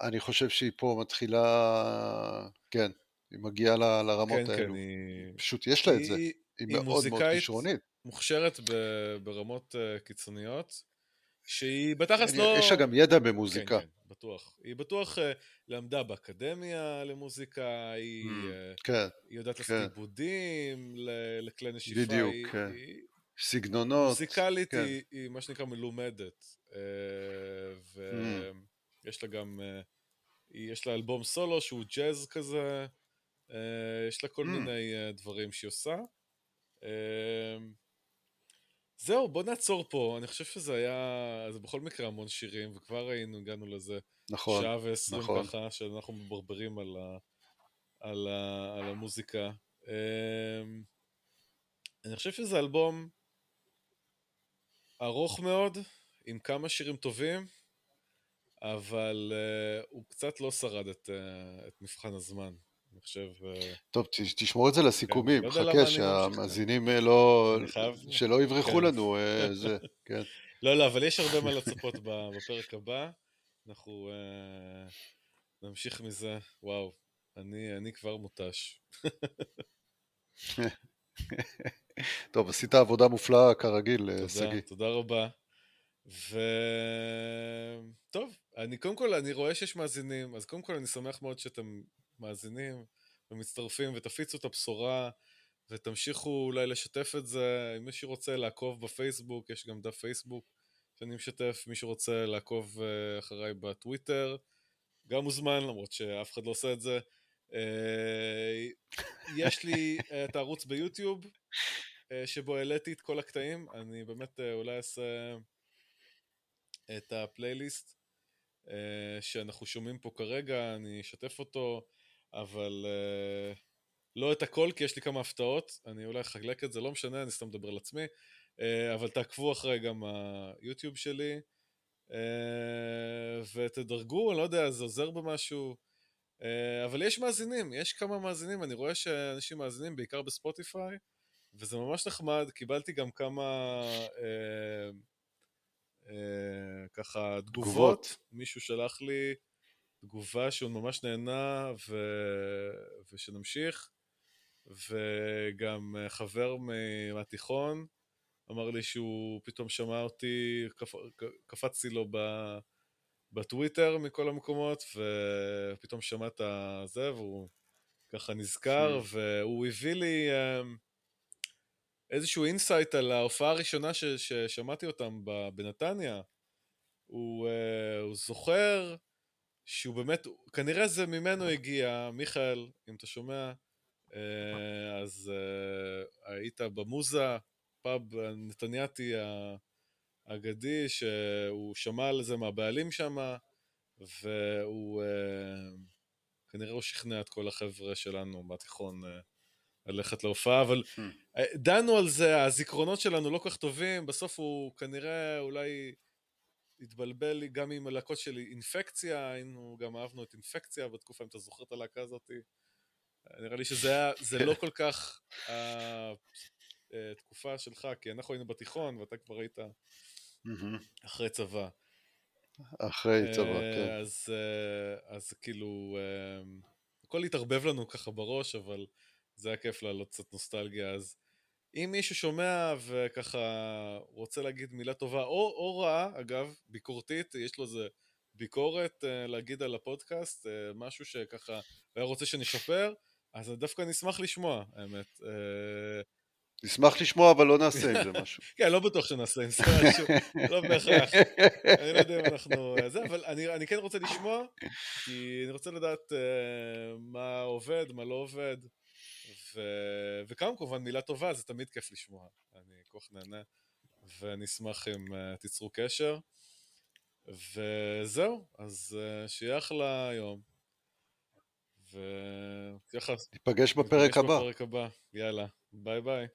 אני חושב שהיא פה מתחילה, כן, היא מגיעה ל- לרמות כן, כן, האלו. היא... פשוט יש לה את זה. היא- היא היא מאוד מאוד כישרונית. מוכשרת ב- ברמות אה, קיצוניות, שהיא בתכלס לא... יש לה גם ידע כן, במוזיקה. כן, בטוח. היא בטוח אה, למדה באקדמיה למוזיקה, היא, Mm, אה, כן, היא יודעת לעשות כן. עיבודים ל- לכלי נשיפה. בדיוק, היא- כן. היא- סגנונות. מוזיקלית כן. היא, היא מה שנקרא מלומדת. אה, ויש לה גם, יש לה אלבום סולו שהוא ג'אז כזה, יש לה כל Mm. מיני דברים שהיא עושה. אה, זהו, בוא נעצור פה, אני חושב שזה היה, זה בכל מקרה המון שירים, וכבר היינו, הגענו לזה נכון. שעה ועשרים נכון. ככה, שאנחנו מברברים על, ה, על, ה, על המוזיקה. אה, אני חושב שזה אלבום ארוך מאוד, עם כמה שירים טובים, אבל uh, הוא קצת לא שרד את, uh, את מבחן הזמן. אני חושב... Uh, טוב, תשמור את זה לסיכומים, חכה אני לא ממשיך. שהמאזינים אה, לא... שלא יברחו כן. לנו, אה, זה, כן. לא, לא, אבל יש הרבה מה לצפות בפרק הבא. אנחנו נמשיך מזה. וואו, אני, אני כבר מותש. טוב, עשית עבודה מופלאה כרגיל, אה, תודה, שגיא. תודה רבה. ו... טוב, אני קודם כל, אני רואה שיש מאזינים, אז קודם כל אני שמח מאוד שאתם מאזינים ומצטרפים ותפיצו את הבשורה ותמשיכו אולי לשתף את זה. אם מישהו רוצה לעקוב בפייסבוק, יש גם דף פייסבוק שאני משתף, מי שרוצה לעקוב אה, אחריי בטוויטר, גם מוזמן, למרות שאף אחד לא עושה את זה. אה, יש לי אה, את הערוץ ביוטיוב, שבו העליתי את כל הקטעים, אני באמת אולי אעשה את הפלייליסט שאנחנו שומעים פה כרגע, אני אשתף אותו, אבל אה, לא את הכל, כי יש לי כמה הפתעות, אני אולי אחלק את זה, לא משנה, אני סתם מדבר על עצמי, אה, אבל תעקבו אחרי גם היוטיוב שלי, אה, ותדרגו, אני לא יודע, זה עוזר במשהו. אה, אבל יש מאזינים, יש כמה מאזינים, אני רואה שאנשים מאזינים, בעיקר בספוטיפיי, וזה ממש נחמד, קיבלתי גם כמה אה, אה, ככה תגובות. תגובות. מישהו שלח לי תגובה שהוא ממש נהנה ו... ושנמשיך, וגם אה, חבר מהתיכון אמר לי שהוא פתאום שמע אותי, קפ... קפצתי לו ב... בטוויטר מכל המקומות, ופתאום שמע את זה, והוא ככה נזכר, והוא הביא לי אמ, איזשהו insight על ההופעה הראשונה ש... ששמעתי אותם ב... בנתניה. הוא, uh, הוא זוכר שהוא באמת, כנראה זה ממנו הגיע, מיכאל, אם אתה שומע, uh, אז uh, היית במוזה, פאב נתניאתי האגדי, שהוא שמע על זה מהבעלים שם, והוא uh, כנראה הוא שכנע את כל החבר'ה שלנו בתיכון ללכת להופעה, אבל uh, דנו על זה, הזיכרונות שלנו לא כל כך טובים, בסוף הוא כנראה אולי... התבלבל לי גם עם הלהקות של אינפקציה, היינו, גם אהבנו את אינפקציה בתקופה, אם אתה זוכר את הלהקה הזאת. נראה לי שזה היה, זה לא כל כך התקופה שלך, כי אנחנו היינו בתיכון ואתה כבר היית אחרי צבא. אחרי צבא, אה, כן. אז, אה, אז כאילו, אה, הכל התערבב לנו ככה בראש, אבל זה היה כיף להעלות קצת נוסטלגיה, אז אם מישהו שומע וככה רוצה להגיד מילה טובה, או, או רעה, אגב, ביקורתית, יש לו איזה ביקורת uh, להגיד על הפודקאסט, uh, משהו שככה הוא היה רוצה שנשפר, אז דווקא נשמח לשמוע, האמת. Uh, נשמח לשמוע, אבל לא נעשה עם זה משהו. כן, לא בטוח שנעשה עם זה משהו, לא בהכרח. אני לא יודע אם אנחנו... זה, אבל אני, אני כן רוצה לשמוע, כי אני רוצה לדעת uh, מה עובד, מה לא עובד. ו... וגם כמובן מילה טובה, זה תמיד כיף לשמוע. אני כל כך נהנה, ואני אשמח אם uh, תיצרו קשר. וזהו, אז uh, שיהיה אחלה יום. וככה... ניפגש בפרק הבא. בפרק הבא, יאללה, ביי ביי.